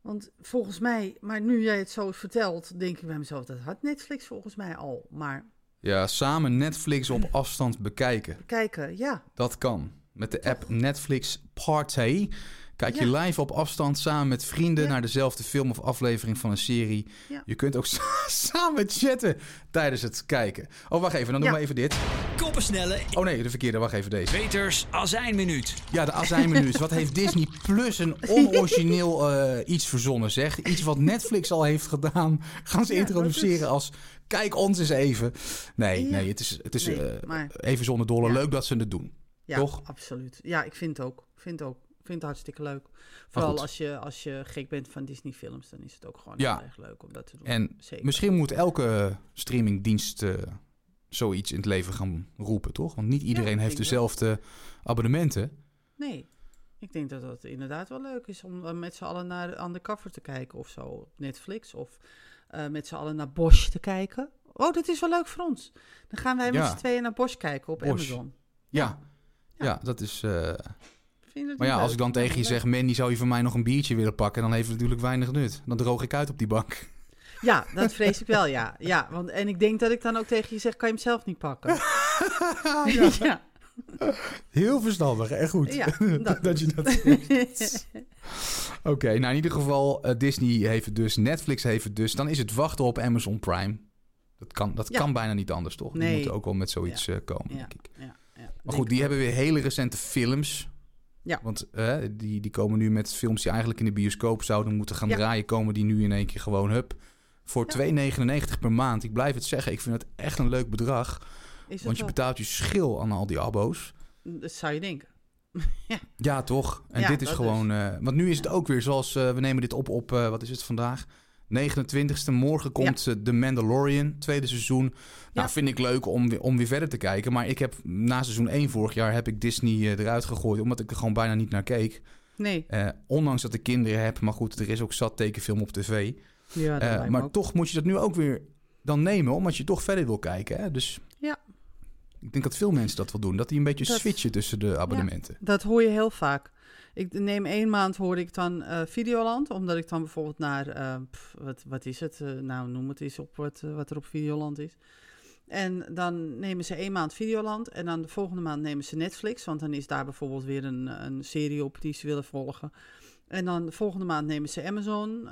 Want volgens mij, maar nu jij het zo vertelt, denk ik bij mezelf, dat had Netflix volgens mij al. Maar Ja, samen Netflix op afstand bekijken. kijken, ja, Dat kan. Met de app Netflix Party kijk je Ja. live op afstand samen met vrienden Ja. naar dezelfde film of aflevering van een serie. Ja. Je kunt ook samen chatten tijdens het kijken. Oh, wacht even, dan doen Ja. we even dit. Kopersnelle Oh nee, de verkeerde, wacht even deze. Peters Azijnminuut. Ja, de azijnmenu's. Wat heeft Disney Plus een onorigineel eh, iets verzonnen, zeg. Iets wat Netflix al heeft gedaan. Gaan ze Ja, introduceren is- als, kijk ons eens even. Nee, Ja. nee, het is, het is Nee, eh, maar- even zonder dolle. Leuk dat ze het doen. ja, Toch? absoluut. Ja, ik vind het ook. Ik vind het ook. Ik vind het hartstikke leuk. Vooral als je, als je gek bent van Disney films, dan is het ook gewoon Ja. heel erg leuk om dat te doen. En Zeker. Misschien moet elke streamingdienst eh, zoiets in het leven gaan roepen, toch? Want niet iedereen heeft dezelfde abonnementen. Nee, ik denk dat het inderdaad wel leuk is om eh, met z'n allen naar Undercover te kijken of zo op Netflix. Of eh, met z'n allen naar Bosch te kijken. Oh, dat is wel leuk voor ons. Dan gaan wij met z'n tweeën naar Bosch kijken op Bosch. Amazon. Ja, ja. Ja. dat is. eh, dat Maar ja, als ik dan tegen je zeg, Mandy, zou je voor mij nog een biertje willen pakken? Dan heeft het natuurlijk weinig nut. Dan droog ik uit op die bank. Ja, dat vrees ik wel, ja. ja want, en ik denk dat ik dan ook tegen je zeg, kan je hem zelf niet pakken? ja. Heel verstandig en goed Ja, dat, dat- je dat zegt. Oké, nou in ieder geval, eh, Disney heeft het dus, Netflix heeft het dus. Dan is het wachten op Amazon Prime. Dat kan, dat Ja. kan bijna niet anders, toch? Die Nee. moeten ook wel met zoiets eh, komen, ja, denk ik. ja, ja, Maar denk goed, die hebben weer hele recente films. Ja. Want eh, die, die komen nu met films die eigenlijk in de bioscoop zouden moeten gaan Ja. draaien. Komen die nu in één keer gewoon, hup, voor Ja. 2,99 per maand. Ik blijf het zeggen, ik vind het echt een leuk bedrag. Is Want je wel? betaalt je schil aan al die abbo's. Dat zou je denken. Ja, toch? En Ja, dit is dat gewoon... eh, want nu is het ook weer zoals... eh, we nemen dit op op... eh, wat is het vandaag? 29e. Morgen komt eh, The Mandalorian, tweede seizoen. Nou, Ja. vind ik leuk om, weer- om weer verder te kijken. Maar ik heb na seizoen 1 vorig jaar... heb ik Disney eruit gegooid... omdat ik er gewoon bijna niet naar keek. Nee. Ondanks dat ik kinderen heb. Maar goed, er is ook zat tekenfilm op tv. Ja, maar toch moet je dat nu ook weer dan nemen... omdat je toch verder wil kijken. Hè? Dus Ja. Ik denk dat veel mensen dat wel doen. Dat die een beetje Dat- switchen tussen de abonnementen. Dat hoor je heel vaak. Ik neem één maand hoor ik dan eh, Videoland, omdat ik dan bijvoorbeeld naar, eh, pff, wat, wat is het? Eh, nou, noem het eens op wat, wat er op Videoland is. En dan nemen ze één maand Videoland en dan de volgende maand nemen ze Netflix, want dan is daar bijvoorbeeld weer een, een serie op die ze willen volgen. En dan de volgende maand nemen ze Amazon,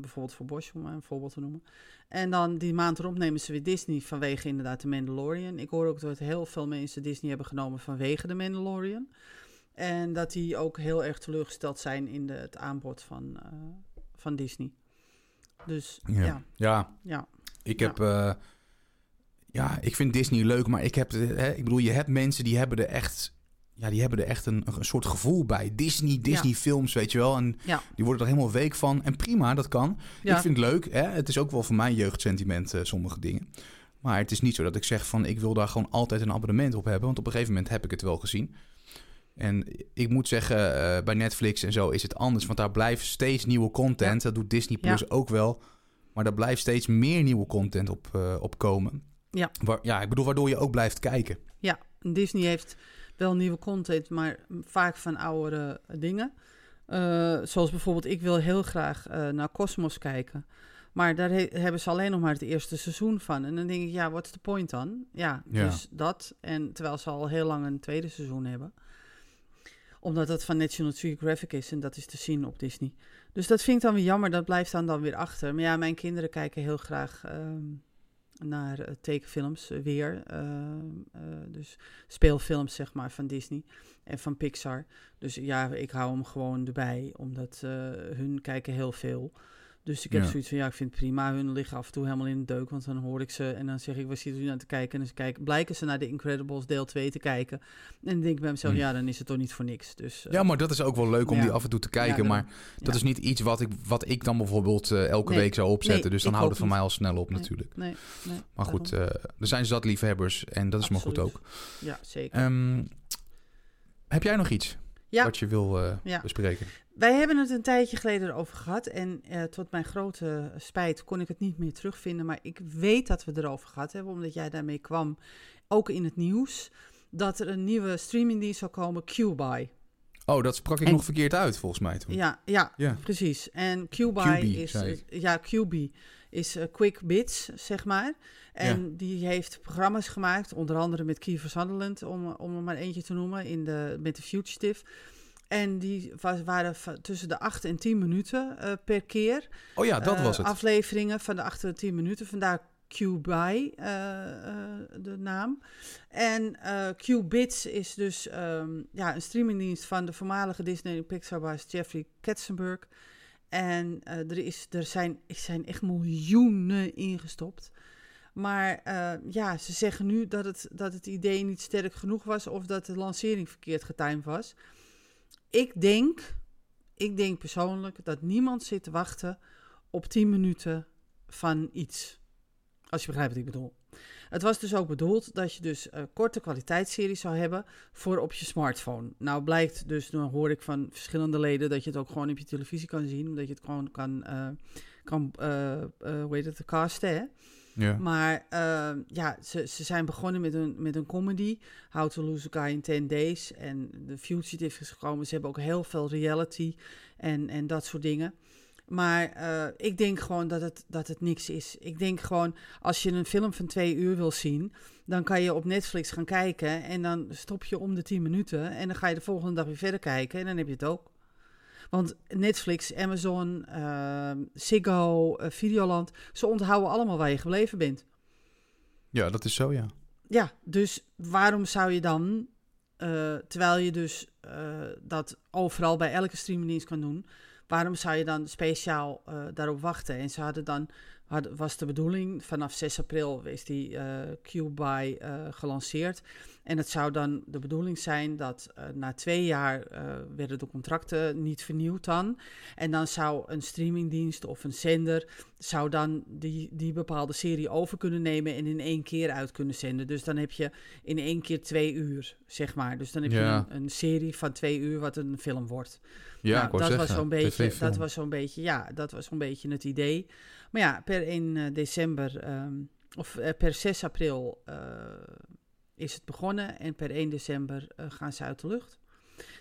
bijvoorbeeld voor Bosch, om maar een voorbeeld te noemen. En dan die maand erop nemen ze weer Disney vanwege inderdaad de Mandalorian. Ik hoor ook dat heel veel mensen Disney hebben genomen vanwege de Mandalorian. En dat die ook heel erg teleurgesteld zijn in de, het aanbod van, eh, van Disney. Dus Ja. ja, ja. ja. Ik Ja. heb. eh, ja, ik vind Disney leuk, maar ik heb. Hè, ik bedoel, je hebt mensen die hebben er echt. Ja, die hebben er echt een, een soort gevoel bij. Disney, Disney-films, weet je wel. En Ja. die worden er helemaal week van. En prima, dat kan. Ja. Ik vind het leuk. Hè? Het is ook wel voor mijn jeugdsentiment, eh, sommige dingen. Maar het is niet zo dat ik zeg van... ik wil daar gewoon altijd een abonnement op hebben. Want op een gegeven moment heb ik het wel gezien. En ik moet zeggen, eh, bij Netflix en zo is het anders. Want daar blijft steeds nieuwe content. Dat doet Disney Plus ook wel. Maar daar blijft steeds meer nieuwe content op, op komen. Ja. Waar, ja, ik bedoel, waardoor je ook blijft kijken. Ja, Disney heeft wel nieuwe content, maar vaak van oudere dingen. Eh, zoals bijvoorbeeld, ik wil heel graag eh, naar Cosmos kijken. Maar daar he- hebben ze alleen nog maar het eerste seizoen van. En dan denk ik, ja, wat is de point dan? Ja, Ja. dus dat. En terwijl ze al heel lang een tweede seizoen hebben. Omdat het van National Geographic is en dat is te zien op Disney. Dus dat vind ik dan weer jammer, dat blijft dan, dan weer achter. Maar ja, mijn kinderen kijken heel graag ehm, naar eh, tekenfilms eh, weer. eh, dus speelfilms, zeg maar, van Disney en van Pixar. Dus ja, ik hou hem gewoon erbij, omdat hun kijken heel veel. Dus ik heb Ja. zoiets van, ja, ik vind het prima. Hun liggen af en toe helemaal in de deuk, want dan hoor ik ze en dan zeg ik, waar zitten jullie naar te kijken? En dan kijken, blijken ze naar de Incredibles deel 2 te kijken. En dan denk ik bij mezelf, Hm. ja, dan is het toch niet voor niks. Dus, eh, Ja, maar dat is ook wel leuk om Ja. die af en toe te kijken. Ja, maar dat is niet iets wat ik, wat ik dan bijvoorbeeld eh, elke Nee. week zou opzetten. Nee, dus dan houdt het van mij al snel op Nee. natuurlijk. Nee, nee. Maar goed, eh, er zijn zat liefhebbers en dat is maar goed ook. ja, zeker. Ehm, heb jij nog iets Ja. wat je wil eh, Ja. bespreken? Wij hebben het een tijdje geleden erover gehad. En eh, tot mijn grote spijt kon ik het niet meer terugvinden. Maar ik weet dat we erover gehad hebben, omdat jij daarmee kwam. Ook in het nieuws. Dat er een nieuwe streamingdienst zal komen, QBuy. Oh, dat sprak ik En- nog verkeerd uit volgens mij toen. Ja, ja, Ja. precies. En QBuy QB, is, ja, QB is eh, Quick Bits, zeg maar. En die heeft programma's gemaakt, onder andere met Kiefer Sutherland, om, om er maar eentje te noemen, in de, met de Fugitive. En die was, waren tussen de 8 en 10 minuten eh, per keer. Oh ja, dat eh, was het. Afleveringen van de 8 en 10 minuten. Vandaar QBuy, eh, eh, de naam. En eh QBits is dus ehm, ja, een streamingdienst van de voormalige Disney Pixar baas Jeffrey Katzenberg. En eh, er, is, er, zijn, er zijn echt miljoenen ingestopt. Maar eh, ja, ze zeggen nu dat het, dat het idee niet sterk genoeg was of dat de lancering verkeerd getimed was. Ik denk, ik denk persoonlijk dat niemand zit te wachten op 10 minuten van iets. Als je begrijpt wat ik bedoel. Het was dus ook bedoeld dat je dus eh, korte kwaliteitsseries zou hebben voor op je smartphone. Nou blijkt dus, dan hoor ik van verschillende leden dat je het ook gewoon op je televisie kan zien. Omdat je het gewoon kan, eh, kan eh, hoe heet het, casten hè. Ja. Maar ja, ze, ze zijn begonnen met een, met een comedy. How to Lose a Guy in 10 Days. En The Fugitive is gekomen. Ze hebben ook heel veel reality en, en dat soort dingen. Maar eh, ik denk gewoon dat het, dat het niks is. Ik denk gewoon, als je een film van twee uur wil zien, dan kan je op Netflix gaan kijken. En dan stop je om de tien minuten. En dan ga je de volgende dag weer verder kijken. En dan heb je het ook. Want Netflix, Amazon, uh, Ziggo, uh, Videoland, ze onthouden allemaal waar je gebleven bent. Ja, dat is zo, ja. Ja, dus waarom zou je dan, uh, terwijl je dus dat overal bij elke streamingdienst kan doen, waarom zou je dan speciaal daarop wachten? En ze hadden dan had, was de bedoeling. Vanaf 6 april is die uh, Q-Buy uh, gelanceerd. En het zou dan de bedoeling zijn dat uh, na twee jaar werden de contracten niet vernieuwd dan. En dan zou een streamingdienst of een zender zou dan die, die bepaalde serie over kunnen nemen en in één keer uit kunnen zenden. Dus dan heb je in één keer twee uur, zeg maar. Dus dan heb Ja. je een, een serie van twee uur wat een film wordt. Ja, Nou, dat zeggen, was zo'n beetje, dat was zo'n beetje, ja, dat was zo'n beetje het idee. Maar ja, per 1 eh, december, ehm, of eh, per 6 april eh, is het begonnen en per 1 december gaan ze uit de lucht.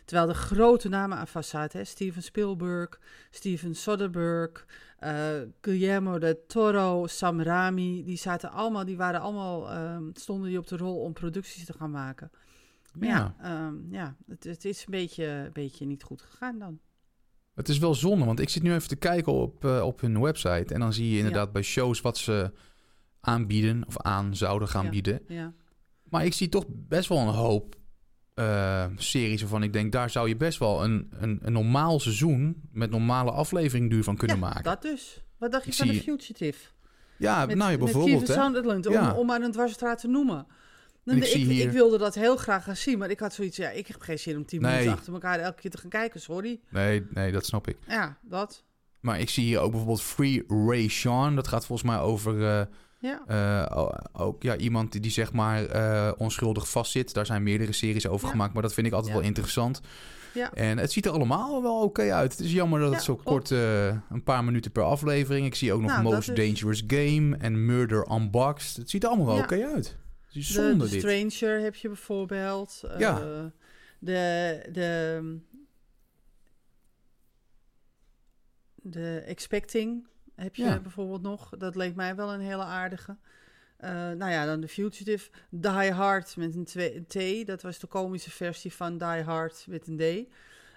Terwijl de grote namen aan vast zaten, hè, Steven Spielberg, Steven Soderbergh, Guillermo del Toro, Sam Raimi, die zaten allemaal, die waren allemaal, ehm, stonden die op de rol om producties te gaan maken. Maar ja, Ja. ehm, ja het, het is een beetje, een beetje niet goed gegaan dan. Het is wel zonde, want ik zit nu even te kijken op, eh, op hun website. En dan zie je inderdaad bij shows wat ze aanbieden of aan zouden gaan Ja. bieden. Ja. Maar ik zie toch best wel een hoop eh, series waarvan ik denk, daar zou je best wel een, een, een normaal seizoen met normale afleveringduur van kunnen ja, maken. dat dus. Wat dacht je Ik van de zie- Fugitive? ja, Met, nou ja, met bijvoorbeeld. Kiefer. Sutherland, om, om maar een dwarsstraat te noemen. Ik ik, wilde dat heel graag gaan zien, maar ik had zoiets, ja, ik heb geen zin om tien Nee. minuten achter elkaar elke keer te gaan kijken, sorry. Nee, nee, dat snap ik. Ja, dat. Maar ik zie hier ook bijvoorbeeld Free Ray Sean. Dat gaat volgens mij over eh, Ja, eh, ook ja, iemand die, die zeg maar eh, onschuldig vastzit. Daar zijn meerdere series over Ja. gemaakt, maar dat vind ik altijd Ja. wel interessant. ja. En het ziet er allemaal wel oké uit. Het is jammer dat het zo kort, een paar minuten per aflevering. Ik zie ook nog Nou, Most is- Dangerous Game en Murder Unboxed. Het ziet er allemaal wel oké uit. Het De, zonde de dit. Stranger heb je bijvoorbeeld. eh, Ja. De, de, de Expecting heb je Ja. bijvoorbeeld nog. Dat leek mij wel een hele aardige. Eh, nou ja, dan de Fugitive. Die Hard met een, twee- een T. Dat was de komische versie van Die Hard met een D.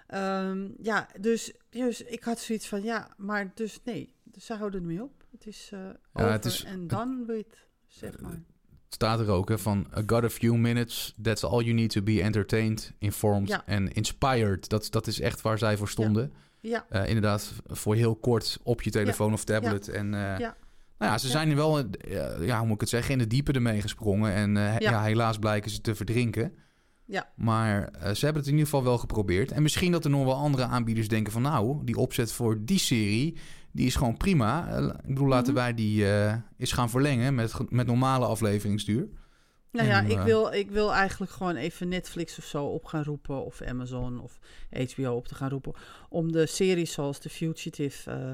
Ehm, ja, dus, dus ik had zoiets van, ja, maar dus nee. Dus ze houden ermee op. Het is eh over het is- en with, zeg maar. Staat er ook hè, van... I got a few minutes. That's all you need to be entertained, informed Ja. and inspired. Dat, dat is echt waar zij voor stonden. Ja, Eh, inderdaad, voor heel kort op je telefoon of tablet. En eh, Ja. nou ja, ze zijn er wel, eh, ja, hoe moet ik het zeggen, in de diepe ermee gesprongen. En ja. Helaas blijken ze te verdrinken. Ja. Maar ze hebben het in ieder geval wel geprobeerd. En misschien dat er nog wel andere aanbieders denken van... nou, die opzet voor die serie, die is gewoon prima. Eh, ik bedoel, laten Mhm. wij die eh eens gaan verlengen met, met normale afleveringsduur. Nou ja, ik eh, wil, ik wil eigenlijk gewoon even Netflix of zo op gaan roepen. Of Amazon of HBO op te gaan roepen. Om de series zoals The Fugitive eh,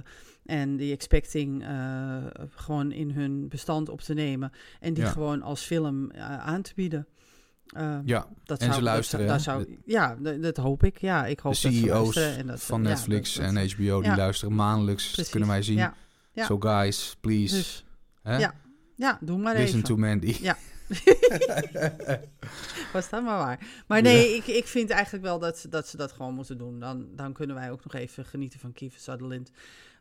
en The Expecting eh, gewoon in hun bestand op te nemen. En die Ja. gewoon als film eh, aan te bieden. Eh, Ja, dat en zou, ze luisteren, Dat, zou, hè? zou- ja, dat, dat hoop ik. Ja, ik hoop de dat ze CEO's luisteren en dat, van Netflix dat- dat- en HBO, die ja. luisteren maandelijks. Dat kunnen wij zien. Ja, ja. So guys, please. Dus, hè? ja. ja, doe maar Listen even. to Mandy. Ja. Was dat maar waar. Maar nee, ik, ik vind eigenlijk wel dat, ze- dat ze dat gewoon moeten doen. Dan, dan kunnen wij ook nog even genieten van Kiefer Sutherland.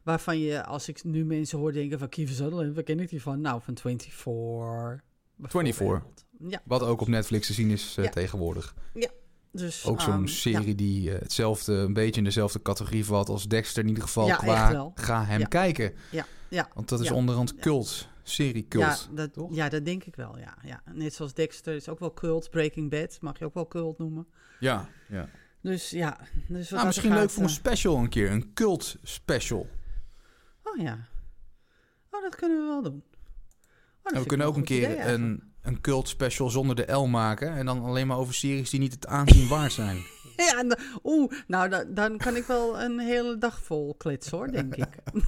Waarvan je, als ik nu mensen hoor denken van Kiefer Sutherland, waar ken ik die van? Nou, van 24. 24. bijvoorbeeld. Ja, Wat ook op Netflix te zien is eh, Ja. tegenwoordig. dus... Ook zo'n ehm, serie die eh, hetzelfde, een beetje in dezelfde categorie valt als Dexter. In ieder geval Ja, qua ga hem Ja. kijken. Ja, ja. Want dat is Ja. onderhand Ja. cult. Serie Ja, cult. dat, toch? ja, dat denk ik wel, ja, ja. Net zoals Dexter is ook wel cult. Breaking Bad mag je ook wel cult noemen. Ja. ja. Dus ja. Dus Nou, dat misschien leuk voor een eh, special een keer. Een cult special. Oh ja. Oh, dat kunnen we wel doen. We kunnen ook een idee keer een, een cult special zonder de L maken. En dan alleen maar over series die niet het aanzien waard zijn. Ja, en oeh, nou, dan, dan kan ik wel een hele dag vol kletsen, hoor, denk ik.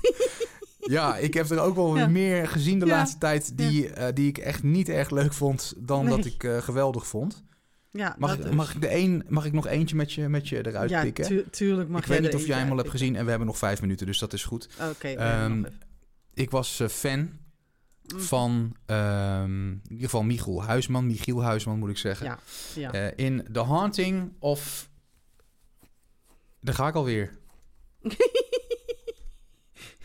Ja, ik heb er ook wel Ja. meer gezien de Ja. laatste tijd die, eh, die ik echt niet erg leuk vond dan Nee. dat ik eh, geweldig vond. Ja, Mag, dus. mag, ik de een, mag ik nog eentje met je, met je eruit ja, pikken? tu- tuurlijk mag ik weet niet of jij hem al hebt gezien en we hebben nog vijf minuten, dus dat is goed. Oké, Ehm, even. Ik was eh, fan van ehm, in ieder geval Michiel Huisman, Michiel Huisman moet ik zeggen. Ja, ja. Eh, in The Haunting of... Daar ga ik alweer.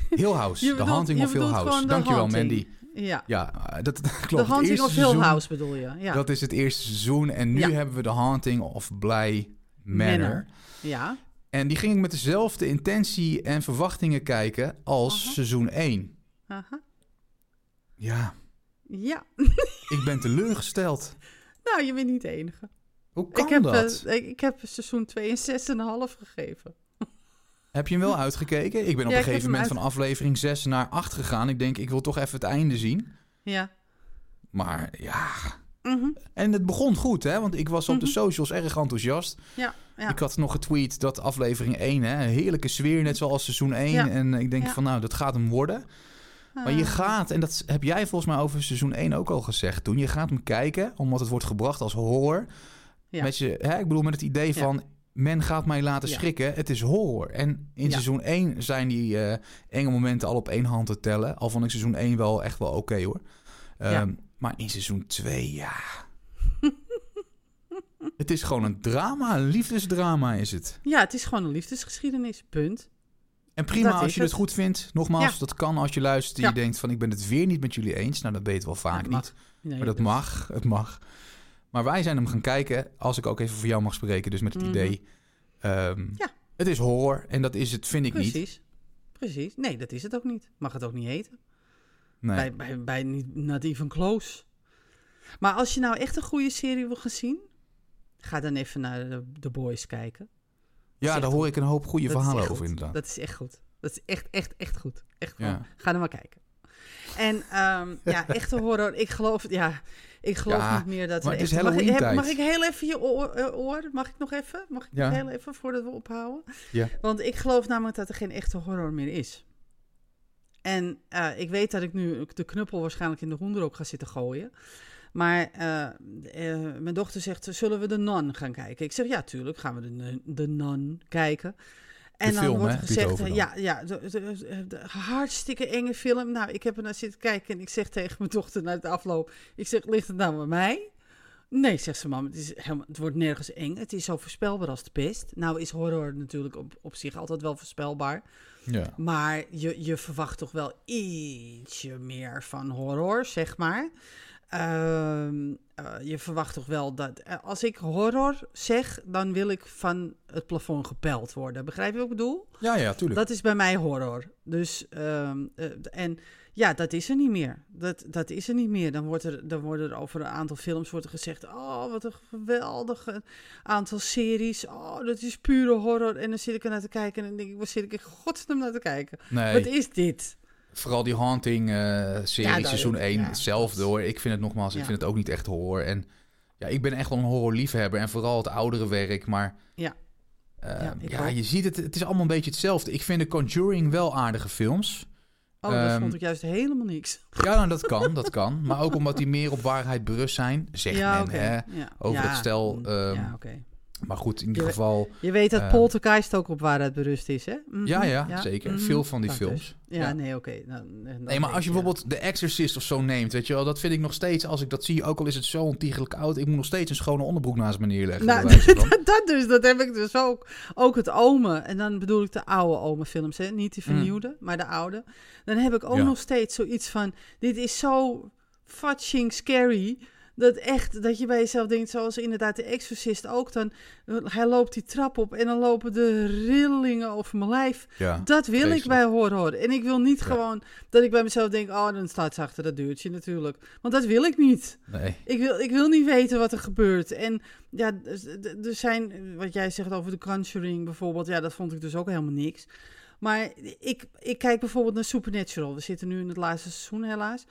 Hill House. Je The bedoelt- Haunting of Hill House. Dankjewel, Haunting. Mandy. ja. Ja, eh, dat, dat klopt. The Haunting of Hill House bedoel je? Ja. Dat is het eerste seizoen. En nu Ja. hebben we The Haunting of Bly Manor. Manor. ja. En die ging ik met dezelfde intentie en verwachtingen kijken als Aha. seizoen 1. Aha. Ja, Ja. ik ben teleurgesteld. Nou, je bent niet de enige. Hoe kan ik, heb, dat? eh, ik, ik heb seizoen 2 een 6,5 gegeven. Heb je hem wel uitgekeken? Ik ben op Ja, een ik gegeven moment uit- van aflevering 6 naar 8 gegaan. Ik denk, ik wil toch even het einde zien. Ja. Maar ja... Mhm. En het begon goed, hè? Want ik was op de Mhm. socials erg enthousiast. Ja. ja. Ik had nog getweet dat aflevering 1, hè, een heerlijke sfeer, net zoals seizoen 1. Ja. En ik denk van, nou, dat gaat hem worden. Maar je Ah. gaat, en dat heb jij volgens mij over seizoen 1 ook al gezegd toen. Je gaat hem kijken, omdat het wordt gebracht als horror. Ja. Met je, hè, ik bedoel, met het idee Ja. van, men gaat mij laten Ja. schrikken. Het is horror. En in seizoen 1 zijn die eh, enge momenten al op één hand te tellen. Al vond ik seizoen 1 wel echt wel oké hoor. Ehm, Maar in seizoen 2, ja... het is gewoon een drama, een liefdesdrama is het. Ja, het is gewoon een liefdesgeschiedenis. Punt. En prima Dat als je het het. goed vindt. Nogmaals, Ja. dat kan als je luistert en Ja. je denkt van ik ben het weer niet met jullie eens. Nou, dat weet je wel vaak niet. Nee, Maar dat mag, het mag. Maar wij zijn hem gaan kijken, als ik ook even voor jou mag spreken, dus met het Mhm. idee. ehm, Ja. Het is horror en dat is het, vind ik niet. Precies. Precies. Nee, dat is het ook niet. Mag het ook niet heten. Nee. Bij, bij, bij niet, not even close. Maar als je nou echt een goede serie wil gaan zien, ga dan even naar de, The Boys kijken. Ja, daar hoor ik een hoop goede Dat verhalen over goed. inderdaad. Dat is echt goed. Dat is echt, echt, echt goed. Echt Ja. gewoon. Ga er maar kijken. En ehm, ja, echte horror. Ik geloof, ja, ik geloof Ja, niet meer dat maar er het is mag, ik, heb- mag ik heel even je oor, eh, oor? Mag ik nog even? Mag ik Ja. nog heel even voordat we ophouden? Ja. Want ik geloof namelijk dat er geen echte horror meer is. En eh, ik weet dat ik nu de knuppel waarschijnlijk in de hoenderok ga zitten gooien. Maar eh, eh, mijn dochter zegt, zullen we de Nun gaan kijken? Ik zeg, ja, tuurlijk gaan we de, de Nun kijken. En De dan film, wordt hè? het gezegd, dan. ja, ja de, de- de- de hartstikke enge film. Nou, ik heb er naar zitten kijken en ik zeg tegen mijn dochter na de afloop, ik zeg, ligt het nou bij mij? Nee, zegt ze, mam, het, is helemaal, het wordt nergens eng. Het is zo voorspelbaar als de pest. Nou is horror natuurlijk op, op zich altijd wel voorspelbaar. Ja. Maar je, je verwacht toch wel ietsje meer van horror, zeg maar. Ehm, eh, je verwacht toch wel dat... eh, als ik horror zeg, dan wil ik van het plafond gepeld worden. Begrijp je wat ik bedoel? ja, ja, tuurlijk. Dat is bij mij horror. Dus, ehm, eh, en ja, dat is er niet meer. Dat, dat is er niet meer. Dan, wordt er, dan worden er over een aantal films wordt er gezegd... oh, wat een geweldig aantal series. Oh, dat is pure horror. En dan zit ik er naar te kijken en dan denk ik... waar zit ik in godsnaam naar te kijken? nee, Wat is dit? Vooral die Haunting-serie, Ja, dat- seizoen 1, ja. hetzelfde hoor. Ik vind het nogmaals, ik Ja. vind het ook niet echt horror. En ja, ik ben echt wel een horrorliefhebber en vooral het oudere werk, maar... Ja. eh, Ja, ja, je ziet het, het is allemaal een beetje hetzelfde. Ik vind The Conjuring wel aardige films. Oh, dat Ehm, vond ik juist helemaal niks. Ja, nou, dat kan, dat kan. Maar ook omdat die meer op waarheid berust zijn, zegt ja, men, oké. hè. Ja. over Ja, het stel, mm, ehm, ja, oké. Maar goed, in ieder geval... Je weet dat eh, Poltergeist ook op waarheid berust is, hè? Mhm, Ja, ja, zeker. mhm. Veel van die films. dus. Ja, Ja. nee, oké. Dan Nee, maar als je ja. bijvoorbeeld The Exorcist of zo neemt, weet je wel, dat vind ik nog steeds, als ik dat zie, ook al is het zo ontiegelijk oud, ik moet nog steeds een schone onderbroek naast me neerleggen. Nou, dat dus, dat heb ik dus ook. Ook het ome. En dan bedoel ik de oude ome films, hè? Niet die vernieuwde, maar de oude. Dan heb ik ook Mm. Nog steeds zoiets van, dit is zo fucking scary. Dat echt, dat je bij jezelf denkt, zoals inderdaad de exorcist ook dan. Hij loopt die trap op en dan lopen de rillingen over mijn lijf. Ja. Dat wil ik bij horror. En ik wil niet Ja. gewoon dat ik bij mezelf denk, oh, dan staat ze achter dat deurtje natuurlijk. Want dat wil ik niet. Nee. Ik wil, ik wil niet weten wat er gebeurt. En ja, er zijn, wat jij zegt over de Conjuring bijvoorbeeld, ja, dat vond ik dus ook helemaal niks. Maar ik, ik kijk bijvoorbeeld naar Supernatural. We zitten nu in het laatste seizoen helaas.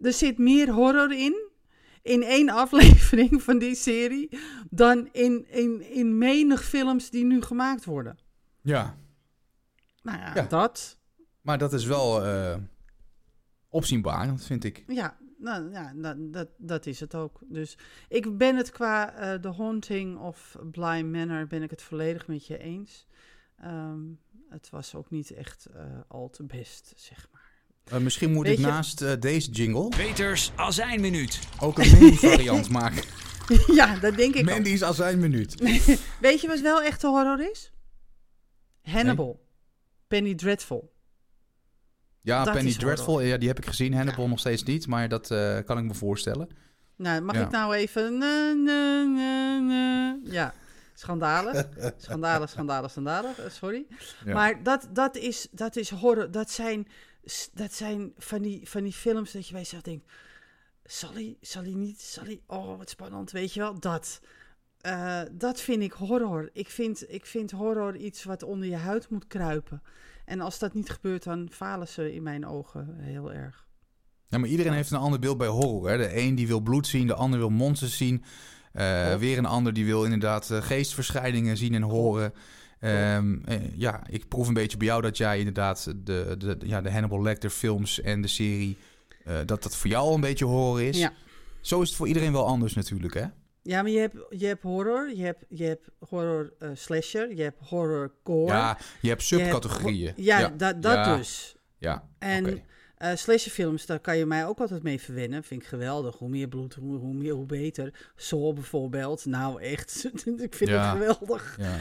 Er zit meer horror in, in één aflevering van die serie, dan in, in, in menig films die nu gemaakt worden. Ja, Nou ja, Ja. dat. maar dat is wel eh, opzienbaar, vind ik. Ja, nou, ja, dat, dat, dat is het ook. Dus ik ben het qua eh The Haunting of Bly Manor ben ik het volledig met je eens. Ehm, het was ook niet echt eh, al te best, zeg maar. Eh, misschien moet Weet ik je- naast eh, deze jingle Peters Azijnminuut. ook een mini-variant maken. ja, dat denk ik ook. Mandy's als zijn minuut. Weet je wat wel echt horror is? Hannibal. Penny Dreadful. Ja, Dat Penny is. Dreadful, ja, die heb ik gezien. Hannibal nog steeds niet, maar dat eh, kan ik me voorstellen. Nou, mag Ja. ik nou even... na, na, na, na. Ja, schandalig. Schandalig, schandalig, schandalig. eh, Sorry. Ja. Maar dat, dat, is, dat is horror. Dat zijn, dat zijn van, die, van die films dat je bij jezelf denkt... Zal hij, zal hij niet, zal hij... Oh, wat spannend, weet je wel? Dat. Eh, dat vind ik horror. Ik vind, ik vind horror iets wat onder je huid moet kruipen. En als dat niet gebeurt, dan falen ze in mijn ogen heel erg. Ja, maar iedereen heeft een ander beeld bij horror. Hè? De een die wil bloed zien, de ander wil monsters zien. Klopt. weer een ander die wil inderdaad eh, geestverschijningen zien en horen. Ehm, eh, ja, ik proef een beetje bij jou dat jij inderdaad de, de, ja, de Hannibal Lecter films en de serie... eh, dat dat voor jou al een beetje horror is. Ja. Zo is het voor iedereen wel anders natuurlijk, hè? Ja, maar je hebt, je hebt horror, je hebt, je hebt horror eh, slasher, je hebt horror core. Ja, je hebt subcategorieën. Ja, dat, dat ja, dus. Ja, En. Eh slasherfilms, daar kan je mij ook altijd mee verwennen. Vind ik geweldig. Hoe meer bloed, hoe, hoe meer, hoe beter. Saw bijvoorbeeld. Nou, echt. ik vind Ja. het geweldig. Ja.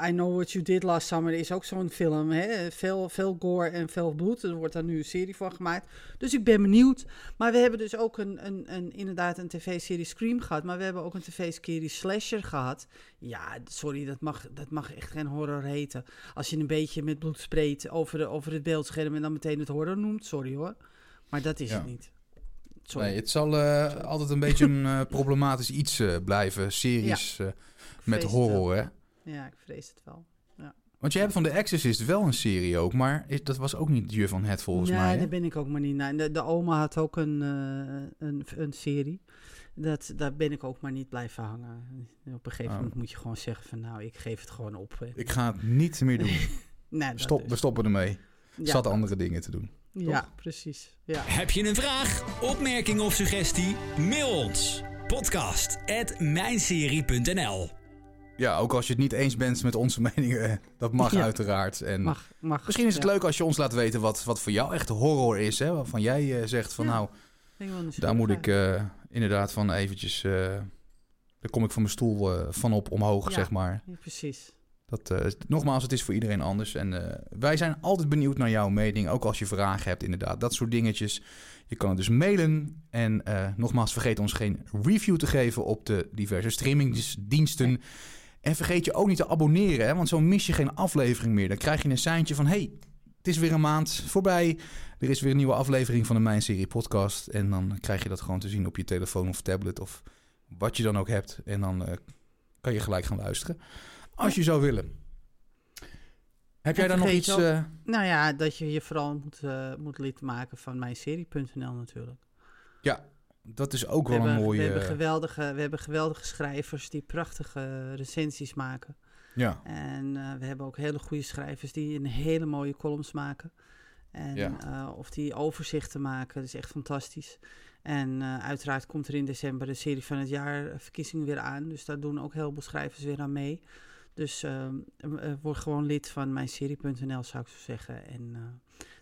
Eh, I Know What You Did Last Summer is ook zo'n film. Hè? Veel, veel gore en veel bloed. Er wordt daar nu een serie van gemaakt. Dus ik ben benieuwd. Maar we hebben dus ook een, een, een, inderdaad een tv-serie Scream gehad. Maar we hebben ook een tv-serie Slasher gehad. Ja, sorry, dat mag, dat mag echt geen horror heten. Als je een beetje met bloed spreekt over, de, over het beeldscherm en dan meteen het horror noemt. Sorry hoor. Maar dat is Ja. het niet. Sorry. Nee, het zal eh, altijd een beetje een eh, problematisch iets eh, blijven. Series met horror, hè? Ja, ik vrees het wel. Want je hebt van The Exorcist wel een serie ook, maar is- dat was ook niet Jur van Het volgens mij. hè? daar ben ik ook maar niet naar. De, de oma had ook een, een, een serie. Dat, daar ben ik ook maar niet blijven hangen. Op een gegeven Oh. moment moet je gewoon zeggen van nou, ik geef het gewoon op. Ik ga het niet meer doen. Nee, Stop, dus. we stoppen ermee. Ja, Zat dat- andere dingen te doen. Ja, precies. Ja. Heb je een vraag, opmerking of suggestie? Mail ons. Podcast at mijnserie.nl Ja, ook als je het niet eens bent met onze meningen, eh, dat mag Ja. uiteraard. En Mag, mag. misschien is het ja. leuk als je ons laat weten wat, wat voor jou echt horror is. Hè? Waarvan jij eh, zegt van Ja, nou, daar moet ik naar. Inderdaad van eventjes... eh, daar kom ik van mijn stoel eh, van op omhoog, Ja. zeg maar. Ja, precies. Dat, eh, nogmaals, het is voor iedereen anders. En wij zijn altijd benieuwd naar jouw mening. Ook als je vragen hebt, inderdaad. Dat soort dingetjes. Je kan het dus mailen. En nogmaals, vergeet ons geen review te geven op de diverse streamingsdiensten. En vergeet je ook niet te abonneren. Hè, want zo mis je geen aflevering meer. Dan krijg je een seintje van... hey, het is weer een maand voorbij. Er is weer een nieuwe aflevering van de Mijn Serie podcast. En dan krijg je dat gewoon te zien op je telefoon of tablet. Of wat je dan ook hebt. En dan eh, kan je gelijk gaan luisteren. Als je zou willen. Heb jij daar nog iets... ook- eh, Nou ja, dat je je vooral moet, eh, moet lid maken van mijnserie.nl natuurlijk. dat is ook We wel een mooie... we, hebben geweldige, we hebben geweldige schrijvers die prachtige recensies maken. Ja, En eh, we hebben ook hele goede schrijvers die een hele mooie columns maken. En, Ja. eh, of die overzichten maken. Dat is echt fantastisch. En eh, uiteraard komt er in december de serie van het jaar verkiezingen weer aan. Dus daar doen ook heel veel schrijvers weer aan mee. Dus ehm, eh, eh, word gewoon lid van mijnserie.nl zou ik zo zeggen. En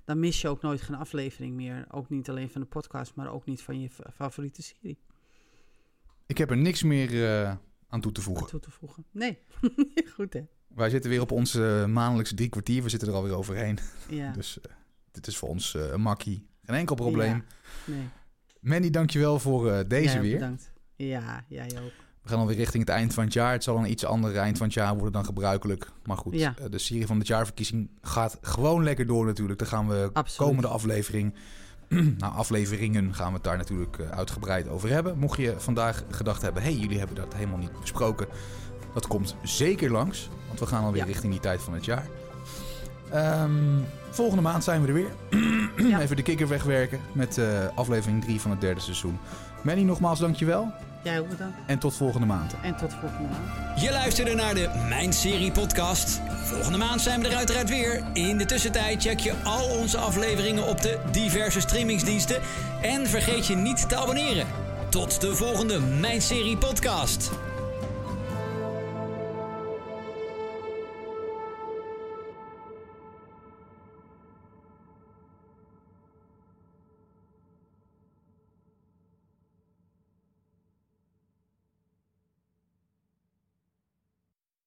dan mis je ook nooit geen aflevering meer. Ook niet alleen van de podcast, maar ook niet van je fa- favoriete serie ik heb er niks meer aan toe te aan voegen. toe te voegen. Nee, goed hè. Wij zitten weer op onze maandelijkse drie kwartier. We zitten er alweer overheen. Ja, Dus eh, dit is voor ons eh, een makkie. Geen enkel probleem. Ja, nee. Manny, dankjewel voor eh, deze Ja, weer. Bedankt. Ja, jij ook. We gaan alweer richting het eind van het jaar. Het zal een iets ander eind van het jaar worden dan gebruikelijk. Maar goed, Ja. de serie van het jaarverkiezing gaat gewoon lekker door natuurlijk. Daar gaan we Absoluut. komende aflevering... nou, afleveringen gaan we het daar natuurlijk eh, uitgebreid over hebben. Mocht je vandaag gedacht hebben... hé, hey, jullie hebben dat helemaal niet besproken. Dat komt zeker langs. Want we gaan alweer Ja. richting die tijd van het jaar. Ehm, volgende maand zijn we er weer. Ja. Even de kikker wegwerken met eh, aflevering 3 van het derde seizoen. Manny, nogmaals dankjewel. Jij ook bedankt. En tot volgende maand. En tot volgende maand. Je luisterde naar de Mijn Serie podcast. Volgende maand zijn we er uiteraard weer. In de tussentijd check je al onze afleveringen op de diverse streamingsdiensten. En vergeet je niet te abonneren. Tot de volgende Mijn Serie podcast.